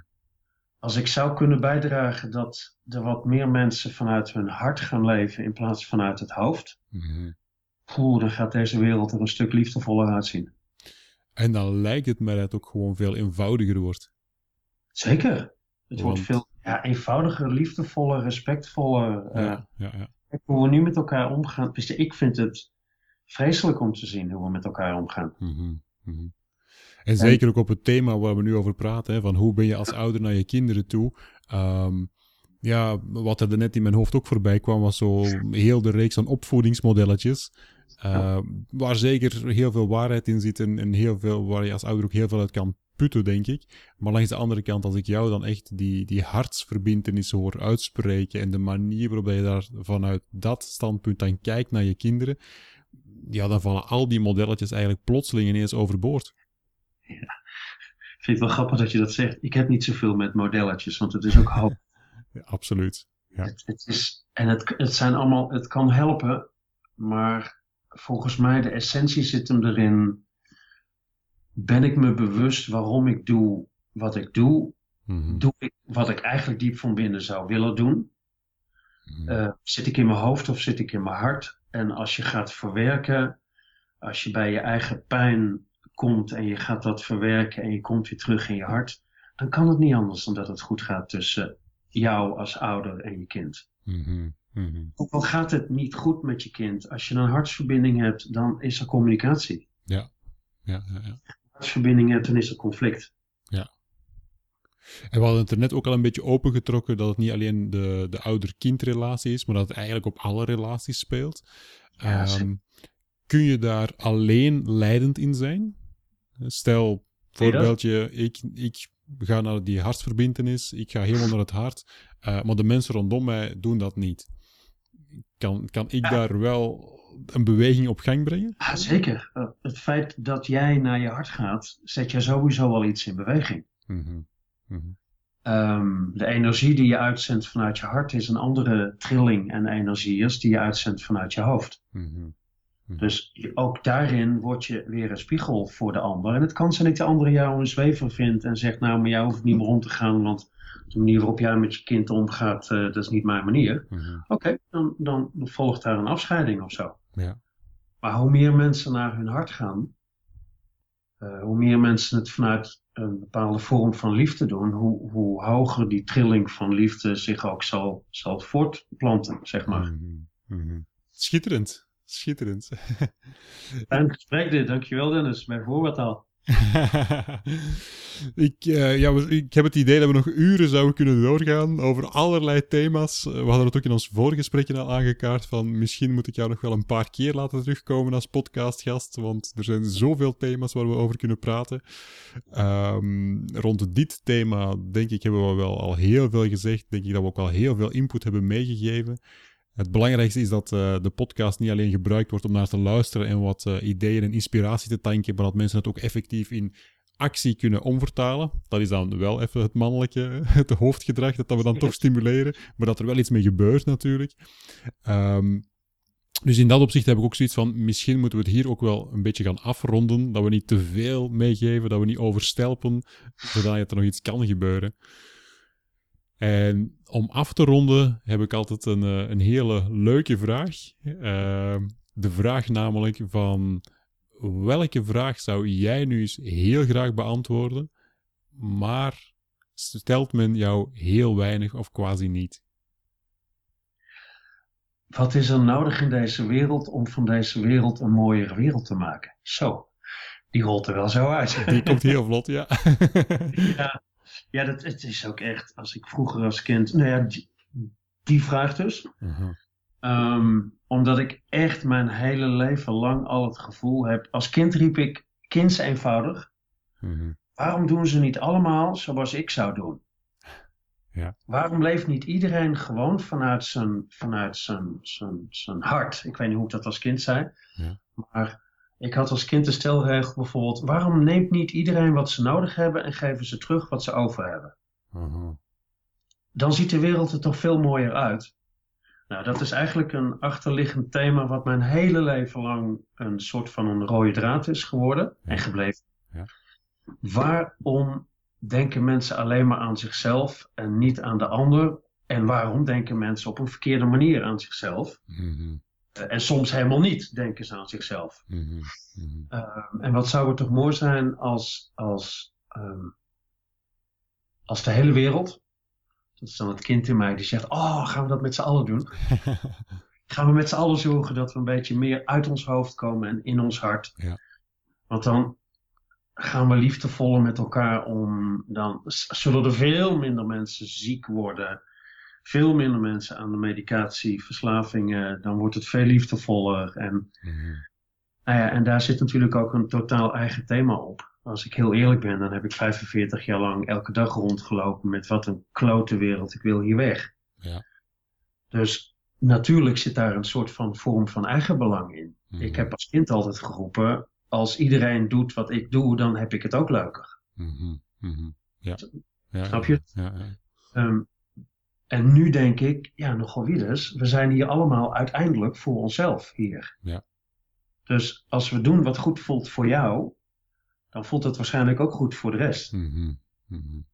Als ik zou kunnen bijdragen dat er wat meer mensen vanuit hun hart gaan leven in plaats van vanuit het hoofd. Mhm. Poeh, dan gaat deze wereld er een stuk liefdevoller uitzien. En dan lijkt het mij dat het ook gewoon veel eenvoudiger wordt. Zeker. Het wordt veel ja, eenvoudiger, liefdevoller, respectvoller. eh, Ja, ja, ja. hoe we nu met elkaar omgaan. Dus ik vind het vreselijk om te zien hoe we met elkaar omgaan. Mhm. En zeker ook op het thema waar we nu over praten, hè, van hoe ben je als ouder naar je kinderen toe. Ehm, ja, wat er net in mijn hoofd ook voorbij kwam, was zo heel de reeks aan opvoedingsmodelletjes. Ehm, Waar zeker heel veel waarheid in zit en, en heel veel, waar je als ouder ook heel veel uit kan putten, denk ik. Maar langs de andere kant, als ik jou dan echt die, die hartsverbintenis hoor uitspreken en de manier waarop je daar vanuit dat standpunt dan kijkt naar je kinderen, ja, dan vallen al die modelletjes eigenlijk plotseling ineens overboord. Ik vind het wel grappig dat je dat zegt. Ik heb niet zoveel met modelletjes, want het is ook hoop. Ja, absoluut. Ja. Het, het is, en het, het zijn allemaal, het kan helpen, maar volgens mij de essentie zit hem erin. Ben ik me bewust waarom ik doe wat ik doe? Mhm. Doe ik wat ik eigenlijk diep van binnen zou willen doen? Mhm. Eh, zit ik in mijn hoofd of zit ik in mijn hart? En als je gaat verwerken, als je bij je eigen pijn komt en je gaat dat verwerken en je komt weer terug in je hart, dan kan het niet anders dan dat het goed gaat tussen jou als ouder en je kind. Mhm. Mhm. Ook al gaat het niet goed met je kind, als je een hartsverbinding hebt, dan is er communicatie. Ja, ja, ja. Als je een hartsverbinding hebt, dan is er conflict. En we hadden het er net ook al een beetje opengetrokken dat het niet alleen de, de ouder-kindrelatie is, maar dat het eigenlijk op alle relaties speelt. Ja, Ehm, kun je daar alleen leidend in zijn? Stel, voorbeeldje, ik, ik ga naar die hartsverbintenis, ik ga helemaal naar het hart, eh, maar de mensen rondom mij doen dat niet. Kan, kan ik Ja. daar wel een beweging op gang brengen? Ja, zeker. Eh, het feit dat jij naar je hart gaat, zet je sowieso al iets in beweging. Mhm. Mhm. Ehm, de energie die je uitzendt vanuit je hart is een andere trilling en energie als die je uitzendt vanuit je hoofd. Mhm. Dus je- ook daarin word je weer een spiegel voor de ander. En het kan zijn dat de ander jou een zwever vindt en zegt, nou, maar jou hoeft niet meer om te gaan, want de manier waarop jij met je kind omgaat, eh, dat is niet mijn manier. Mhm. Oké, dan, dan volgt daar een afscheiding of zo. Ja. Maar hoe meer mensen naar hun hart gaan, eh, hoe meer mensen het vanuit een bepaalde vorm van liefde doen, hoe, hoe hoger die trilling van liefde zich ook zal, zal voortplanten, zeg maar. Mhm. Mhm. Schitterend. Schitterend. Fijn gesprek dit, dankjewel Dennis, voorbeeld al. ik, eh, ja, ik heb het idee dat we nog uren zouden kunnen doorgaan over allerlei thema's. Eh, We hadden het ook in ons voorgesprekje al aangekaart van misschien moet ik jou nog wel een paar keer laten terugkomen als podcastgast, want er zijn zoveel thema's waar we over kunnen praten. Ehm, rond dit thema denk ik hebben we wel al heel veel gezegd. Denk ik dat we ook al heel veel input hebben meegegeven. Het belangrijkste is dat uh, de podcast niet alleen gebruikt wordt om naar te luisteren en wat uh, ideeën en inspiratie te tanken, maar dat mensen het ook effectief in actie kunnen omvertalen. Dat is dan wel even het mannelijke, het hoofdgedrag, dat, dat we dan toch stimuleren, maar dat er wel iets mee gebeurt natuurlijk. Um, dus in dat opzicht heb ik ook zoiets van, misschien moeten we het hier ook wel een beetje gaan afronden, dat we niet te veel meegeven, dat we niet overstelpen, zodat er nog iets kan gebeuren. En om af te ronden heb ik altijd een, eh, een hele leuke vraag. Uh, de vraag namelijk van welke vraag zou jij nu eens heel graag beantwoorden, maar stelt men jou heel weinig of quasi niet? Wat is er nodig in deze wereld om van deze wereld een mooiere wereld te maken? Zo, die rolt er wel zo uit. Die komt heel vlot, ja. ja, ja dat, het is ook echt, als ik vroeger als kind, nou ja, die, die vraag dus. Uh-huh. Um, omdat ik echt mijn hele leven lang al het gevoel heb, als kind riep ik, kind eenvoudig. Uh-huh. Waarom doen ze niet allemaal zoals ik zou doen? Ja. Waarom leeft niet iedereen gewoon vanuit zijn, vanuit zijn, zijn, zijn hart? Ik weet niet hoe ik dat als kind zei. Ja. Maar ik had als kind de stelregel bijvoorbeeld: waarom neemt niet iedereen wat ze nodig hebben en geven ze terug wat ze over hebben? Uh-huh. Dan ziet de wereld er toch veel mooier uit. Nou, dat is eigenlijk een achterliggend thema wat mijn hele leven lang een soort van een rode draad is geworden en gebleven. Ja. Waarom denken mensen alleen maar aan zichzelf en niet aan de ander? En waarom denken mensen op een verkeerde manier aan zichzelf? Uh, en soms helemaal niet denken ze aan zichzelf. Mm-hmm. Mm-hmm. Uh, en wat zou het toch mooi zijn als, als, um, als de hele wereld, dat is dan het kind in mij, die zegt: Oh, gaan we dat met z'n allen doen? gaan we met z'n allen zorgen dat we een beetje meer uit ons hoofd komen en in ons hart? Ja. Want dan, gaan we liefdevoller met elkaar om, dan zullen er veel minder mensen ziek worden. Veel minder mensen aan de medicatie, verslavingen. Dan wordt het veel liefdevoller. En, mm nou ja, en daar zit natuurlijk ook een totaal eigen thema op. Als ik heel eerlijk ben, dan heb ik 45 jaar lang elke dag rondgelopen met wat een klote wereld, ik wil hier weg. Ja. Dus natuurlijk zit daar een soort van vorm van eigenbelang in. Ik mhm. heb als kind altijd geroepen, als iedereen doet wat ik doe, dan heb ik het ook leuker. Mm -hmm. Ja. ja. Snap je? Ja, um, en nu denk ik, ja, nogal wie dus, we zijn hier allemaal uiteindelijk voor onszelf hier. Ja. Dus als we doen wat goed voelt voor jou, dan voelt het waarschijnlijk ook goed voor de rest. Mm -hmm.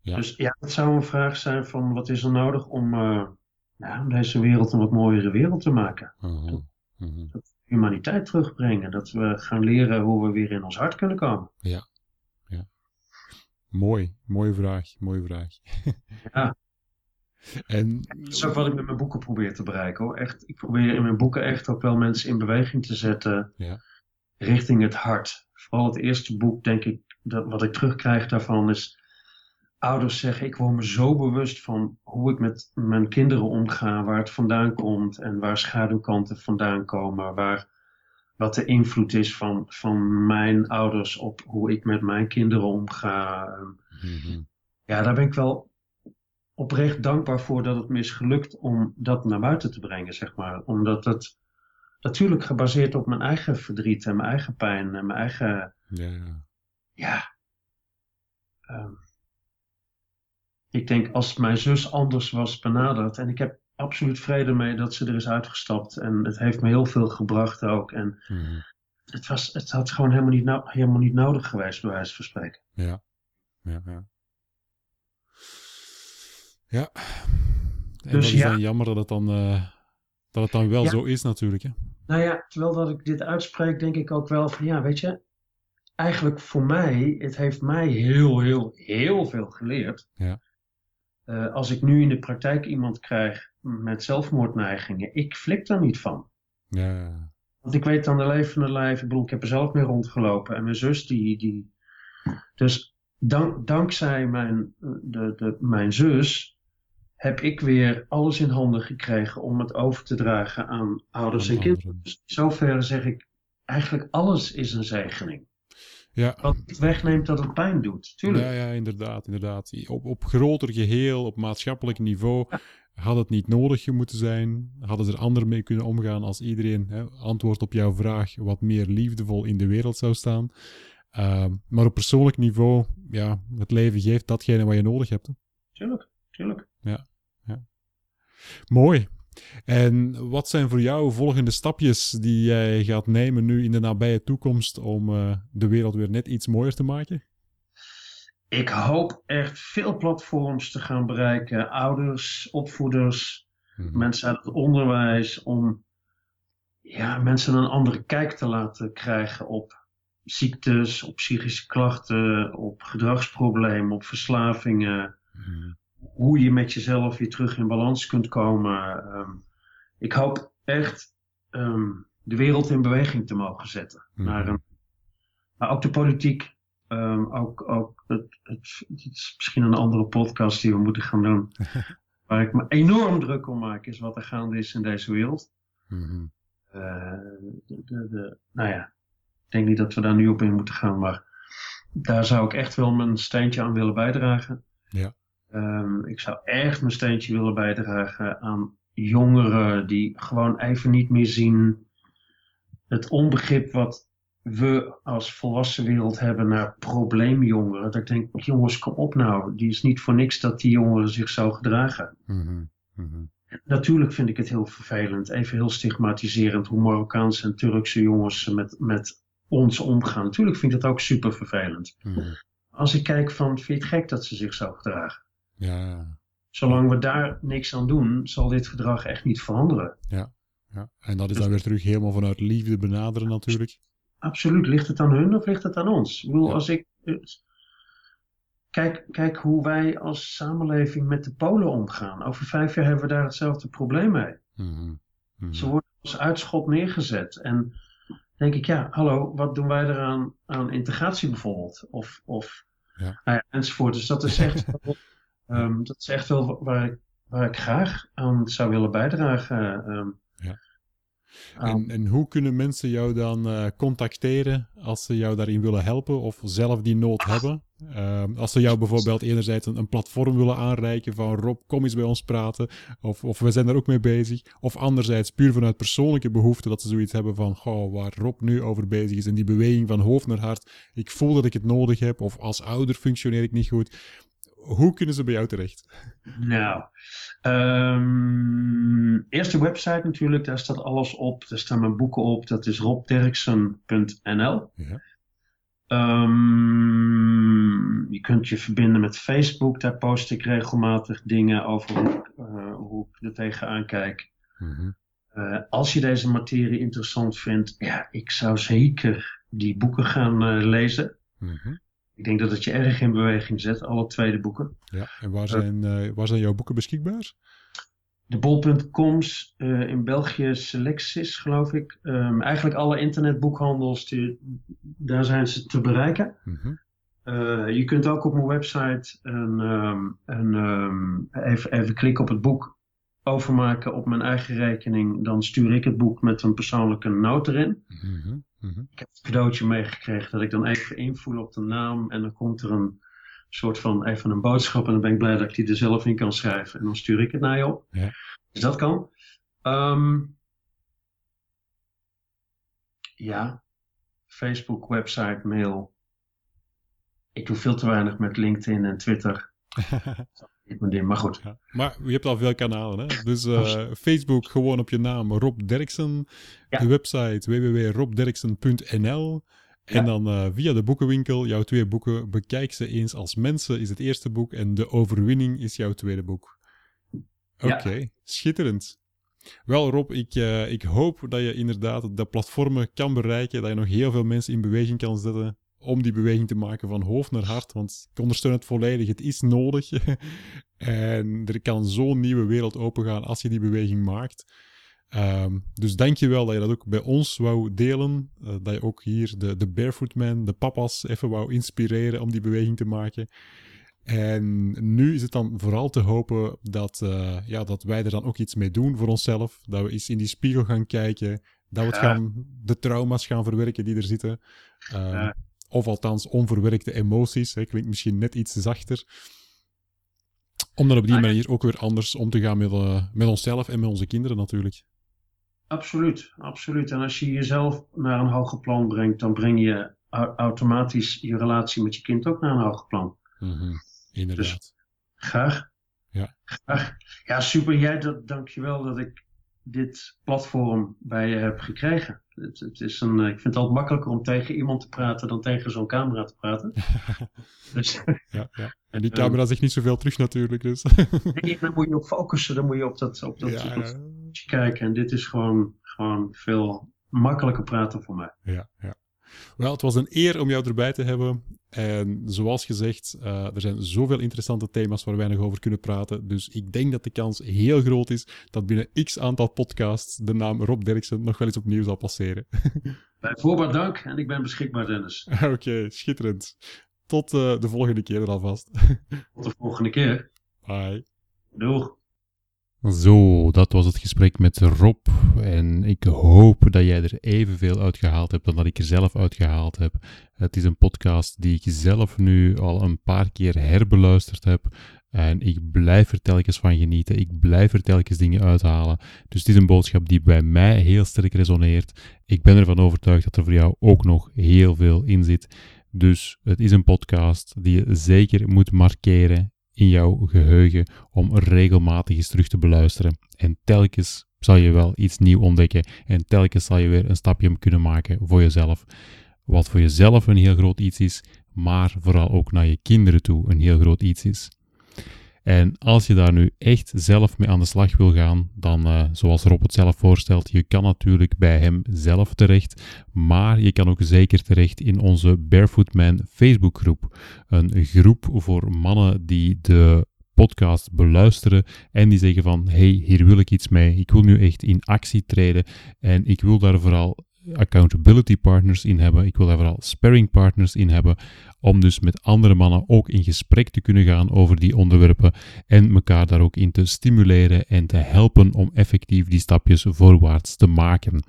Ja. Dus ja, dat zou een vraag zijn van wat is er nodig om, uh, ja, om deze wereld een wat mooiere wereld te maken. -huh. dat, dat, humaniteit terugbrengen. Dat we gaan leren hoe we weer in ons hart kunnen komen. Ja. Mooi, mooie vraag, mooie vraag. ja. En... Dat is ook wat ik met mijn boeken probeer te bereiken hoor. Echt, ik probeer in mijn boeken echt ook wel mensen in beweging te zetten ja. richting het hart. Vooral het eerste boek, denk ik, dat wat ik terugkrijg daarvan is ouders zeggen: Ik word me zo bewust van hoe ik met mijn kinderen omga, waar het vandaan komt en waar schaduwkanten vandaan komen, waar, wat de invloed is van, van mijn ouders op hoe ik met mijn kinderen omga. Mm-hmm. Ja, daar ben ik wel oprecht dankbaar voor dat het me is gelukt om dat naar buiten te brengen, zeg maar. Omdat het natuurlijk gebaseerd op mijn eigen verdriet en mijn eigen pijn en mijn eigen. Ja. ja um, ik denk als mijn zus anders was benaderd. En ik heb absoluut vrede mee dat ze er is uitgestapt. En het heeft me heel veel gebracht ook. En mhm. het, was, het had gewoon helemaal niet, no helemaal niet nodig geweest, bij wijze van spreken. Ja, ja, ja. Ja. En dus is ja. dan jammer dat het dan, uh, dat het dan wel zo is natuurlijk. Hè? Nou ja, terwijl dat ik dit uitspreek, denk ik ook wel van ja, weet je, eigenlijk voor mij, het heeft mij heel, heel, heel veel geleerd. Ja. Uh, als ik nu in de praktijk iemand krijg met zelfmoordneigingen, ik flik daar niet van. Ja. Want ik weet dan de levende lijf, ik bedoel, ik heb er zelf mee rondgelopen. En mijn zus, die. die dus dank, dankzij mijn, de, de, mijn zus heb ik weer alles in handen gekregen om het over te dragen aan ouders en kinderen. Dus zover zeg ik, eigenlijk alles is een zegening. Ja. Wat het wegneemt dat het pijn doet, tuurlijk. Ja, ja inderdaad, inderdaad. Op, op groter geheel, op maatschappelijk niveau, Had het niet nodig moeten zijn? Hadden ze er anders mee kunnen omgaan als iedereen, hè, antwoord op jouw vraag, wat meer liefdevol in de wereld zou staan? Ehm, maar op persoonlijk niveau, ja, het leven geeft datgene wat je nodig hebt. Hè. Tuurlijk, tuurlijk. Ja, ja. Mooi. En wat zijn voor jou volgende stapjes die jij gaat nemen nu in de nabije toekomst om uh, de wereld weer net iets mooier te maken? Ik hoop echt veel platforms te gaan bereiken. Ouders, opvoeders, mm-hmm. mensen uit het onderwijs. Om ja, mensen een andere kijk te laten krijgen op ziektes, op psychische klachten, op gedragsproblemen, op verslavingen. Mm-hmm. Hoe je met jezelf weer terug in balans kunt komen. Um, ik hoop echt um, de wereld in beweging te mogen zetten. Mm-hmm. Naar een, maar ook de politiek. Um, ook, ook het, het, het, is misschien een andere podcast die we moeten gaan doen. waar ik me enorm druk om maak, is wat er gaande is in deze wereld. Mm-hmm. Uh, de, de, de, nou ja, ik denk niet dat we daar nu op in moeten gaan, maar daar zou ik echt wel mijn steentje aan willen bijdragen. Ja. Um, ik zou echt mijn steentje willen bijdragen aan jongeren die gewoon even niet meer zien het onbegrip wat we als volwassen wereld hebben naar probleemjongeren. Dat ik denk, jongens, kom op nou. Die is niet voor niks dat die jongeren zich zo gedragen. Mm -hmm. Natuurlijk vind ik het heel vervelend, even heel stigmatiserend hoe Marokkaanse en Turkse jongens met, met ons omgaan. Natuurlijk vind ik dat ook super vervelend. Mm Als ik kijk van, vind je het gek dat ze zich zo gedragen? Ja. Zolang we daar niks aan doen, zal dit gedrag echt niet veranderen. Ja, ja. en dat is dan weer terug helemaal vanuit liefde benaderen natuurlijk. Absoluut. Ligt het aan hun of ligt het aan ons? Ik bedoel, als ik. Kijk, kijk hoe wij als samenleving met de Polen omgaan. Over vijf jaar hebben we daar hetzelfde probleem mee. Mm -hmm. Ze worden als uitschot neergezet. En denk ik, ja, hallo, wat doen wij eraan aan integratie bijvoorbeeld? Of, of ja. Nou ja, enzovoort. Dus dat is echt, um, dat is echt wel waar ik, waar ik graag aan zou willen bijdragen. Um, ja. En, en, hoe kunnen mensen jou dan uh, contacteren als ze jou daarin willen helpen of zelf die nood hebben? Uh, als ze jou bijvoorbeeld enerzijds een, een, platform willen aanreiken van Rob, kom eens bij ons praten. Of, of we zijn daar ook mee bezig. Of anderzijds puur vanuit persoonlijke behoefte dat ze zoiets hebben van, goh, waar Rob nu over bezig is en die beweging van hoofd naar hart. Ik voel dat ik het nodig heb of als ouder functioneer ik niet goed hoe kunnen ze bij jou terecht? Nou, um, eerst de website natuurlijk, daar staat alles op. Daar staan mijn boeken op. Dat is robderksen.nl. Ja. Um, je kunt je verbinden met Facebook. Daar post ik regelmatig dingen over hoe ik, uh, hoe ik er tegenaan kijk. Mm uh, als je deze materie interessant vindt, ja, ik zou zeker die boeken gaan uh, lezen. Mm -hmm. Ik denk dat het je erg in beweging zet, alle tweede boeken. Ja, en waar zijn, uh, waar zijn jouw boeken beschikbaar? De bol.coms, uh, in België Selectis, geloof ik. Um, eigenlijk alle internetboekhandels, die, daar zijn ze te bereiken. Mm -hmm. uh, je kunt ook op mijn website een, um, een, um, even, even klikken op het boek overmaken op mijn eigen rekening. Dan stuur ik het boek met een persoonlijke noot erin. Mm -hmm. Mhm. Ik heb een cadeautje meegekregen dat ik dan even invoel op de naam en dan komt er een soort van even een boodschap en dan ben ik blij dat ik die er zelf in kan schrijven en dan stuur ik het naar je op. Ja. Dus dat kan. Um, ja, Facebook, website, mail. Ik doe veel te weinig met LinkedIn en Twitter. Maar goed. maar je hebt al veel kanalen, hè? Dus uh, Facebook gewoon op je naam Rob Derksen. Ja. De website www.robderksen.nl. En dan uh, via de boekenwinkel, jouw twee boeken, bekijk ze eens als mensen, is het eerste boek. En De Overwinning is jouw tweede boek. Oké, schitterend. Wel Rob, ik, uh, ik hoop dat je inderdaad de platformen kan bereiken, dat je nog heel veel mensen in beweging kan zetten om die beweging te maken van hoofd naar hart. Want ik ondersteun het volledig. Het is nodig. en er kan zo'n nieuwe wereld opengaan als je die beweging maakt. Um, dus dank je wel dat je dat ook bij ons wou delen. Uh, dat je ook hier de, de Barefoot Man, de papa's, even wou inspireren om die beweging te maken. En nu is het dan vooral te hopen dat, uh, ja, dat wij er dan ook iets mee doen voor onszelf. Dat we eens in die spiegel gaan kijken. Dat we het gaan, de trauma's gaan verwerken die er zitten. Um, ja. Of althans onverwerkte emoties. Hè, klinkt misschien net iets zachter. Om dan op die manier ook weer anders om te gaan met, uh, met onszelf en met onze kinderen natuurlijk. Absoluut, absoluut. En als je jezelf naar een hoger plan brengt, dan breng je automatisch je relatie met je kind ook naar een hoger plan. Mm -hmm. Inderdaad. Dus, graag. Ja. graag. Ja, super. Jij, dat, dankjewel dat ik dit platform bij je heb gekregen. Het, het, is een, ik vind het altijd makkelijker om tegen iemand te praten dan tegen zo'n camera te praten. dus, ja, ja. En die camera zegt niet zoveel terug natuurlijk. Dus. nee, dan moet je op focussen, dan moet je op dat, op dat, ja, op dat kijken. En dit is gewoon, gewoon veel makkelijker praten voor mij. Ja, ja. Wel, het was een eer om jou erbij te hebben. En zoals gezegd, uh, er zijn zoveel interessante thema's waar wij nog over kunnen praten. Dus ik denk dat de kans heel groot is dat binnen x aantal podcasts de naam Rob Derksen nog wel eens opnieuw zal passeren. Bij voorbaat dank en ik ben beschikbaar, Dennis. Oké, schitterend. Tot uh, de volgende keer dan alvast. Tot de volgende keer. Bye. Doeg. Zo, dat was het gesprek met Rob. En ik hoop dat jij er evenveel uitgehaald hebt dan dat ik er zelf uitgehaald heb. Het is een podcast die ik zelf nu al een paar keer herbeluisterd heb. En ik blijf er telkens van genieten. Ik blijf er telkens dingen uithalen. Dus het is een boodschap die bij mij heel sterk resoneert. Ik ben ervan overtuigd dat er voor jou ook nog heel veel in zit. Dus het is een podcast die je zeker moet markeren in jouw geheugen om regelmatig eens terug te beluisteren. En telkens zal je wel iets nieuw ontdekken en telkens zal je weer een stapje kunnen maken voor jezelf. Wat voor jezelf een heel groot iets is, maar vooral ook naar je kinderen toe een heel groot iets is. En als je daar nu echt zelf mee aan de slag wil gaan, dan uh, zoals Rob het zelf voorstelt, je kan natuurlijk bij hem zelf terecht, maar je kan ook zeker terecht in onze Barefoot Man Facebookgroep. Een groep voor mannen die de podcast beluisteren en die zeggen van hey, hier wil ik iets mee. Ik wil nu echt in actie treden en ik wil daar vooral accountability partners in hebben. Ik wil daar vooral sparring partners in hebben. Om dus met andere mannen ook in gesprek te kunnen gaan over die onderwerpen. En elkaar daar ook in te stimuleren en te helpen om effectief die stapjes voorwaarts te maken.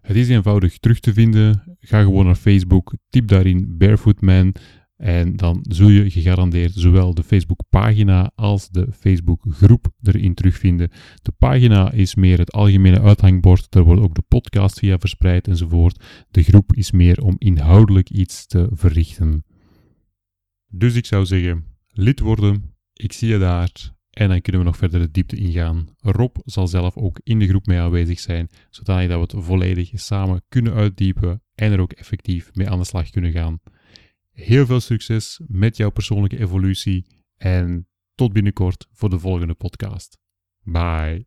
Het is eenvoudig terug te vinden. Ga gewoon naar Facebook, typ daarin Barefoot Man. En dan zul je gegarandeerd zowel de Facebook-pagina als de Facebook-groep erin terugvinden. De pagina is meer het algemene uithangbord, daar wordt ook de podcast via verspreid enzovoort. De groep is meer om inhoudelijk iets te verrichten. Dus ik zou zeggen, lid worden, ik zie je daar en dan kunnen we nog verder de diepte ingaan. Rob zal zelf ook in de groep mee aanwezig zijn, zodat we het volledig samen kunnen uitdiepen en er ook effectief mee aan de slag kunnen gaan. Heel veel succes met jouw persoonlijke evolutie en tot binnenkort voor de volgende podcast. Bye.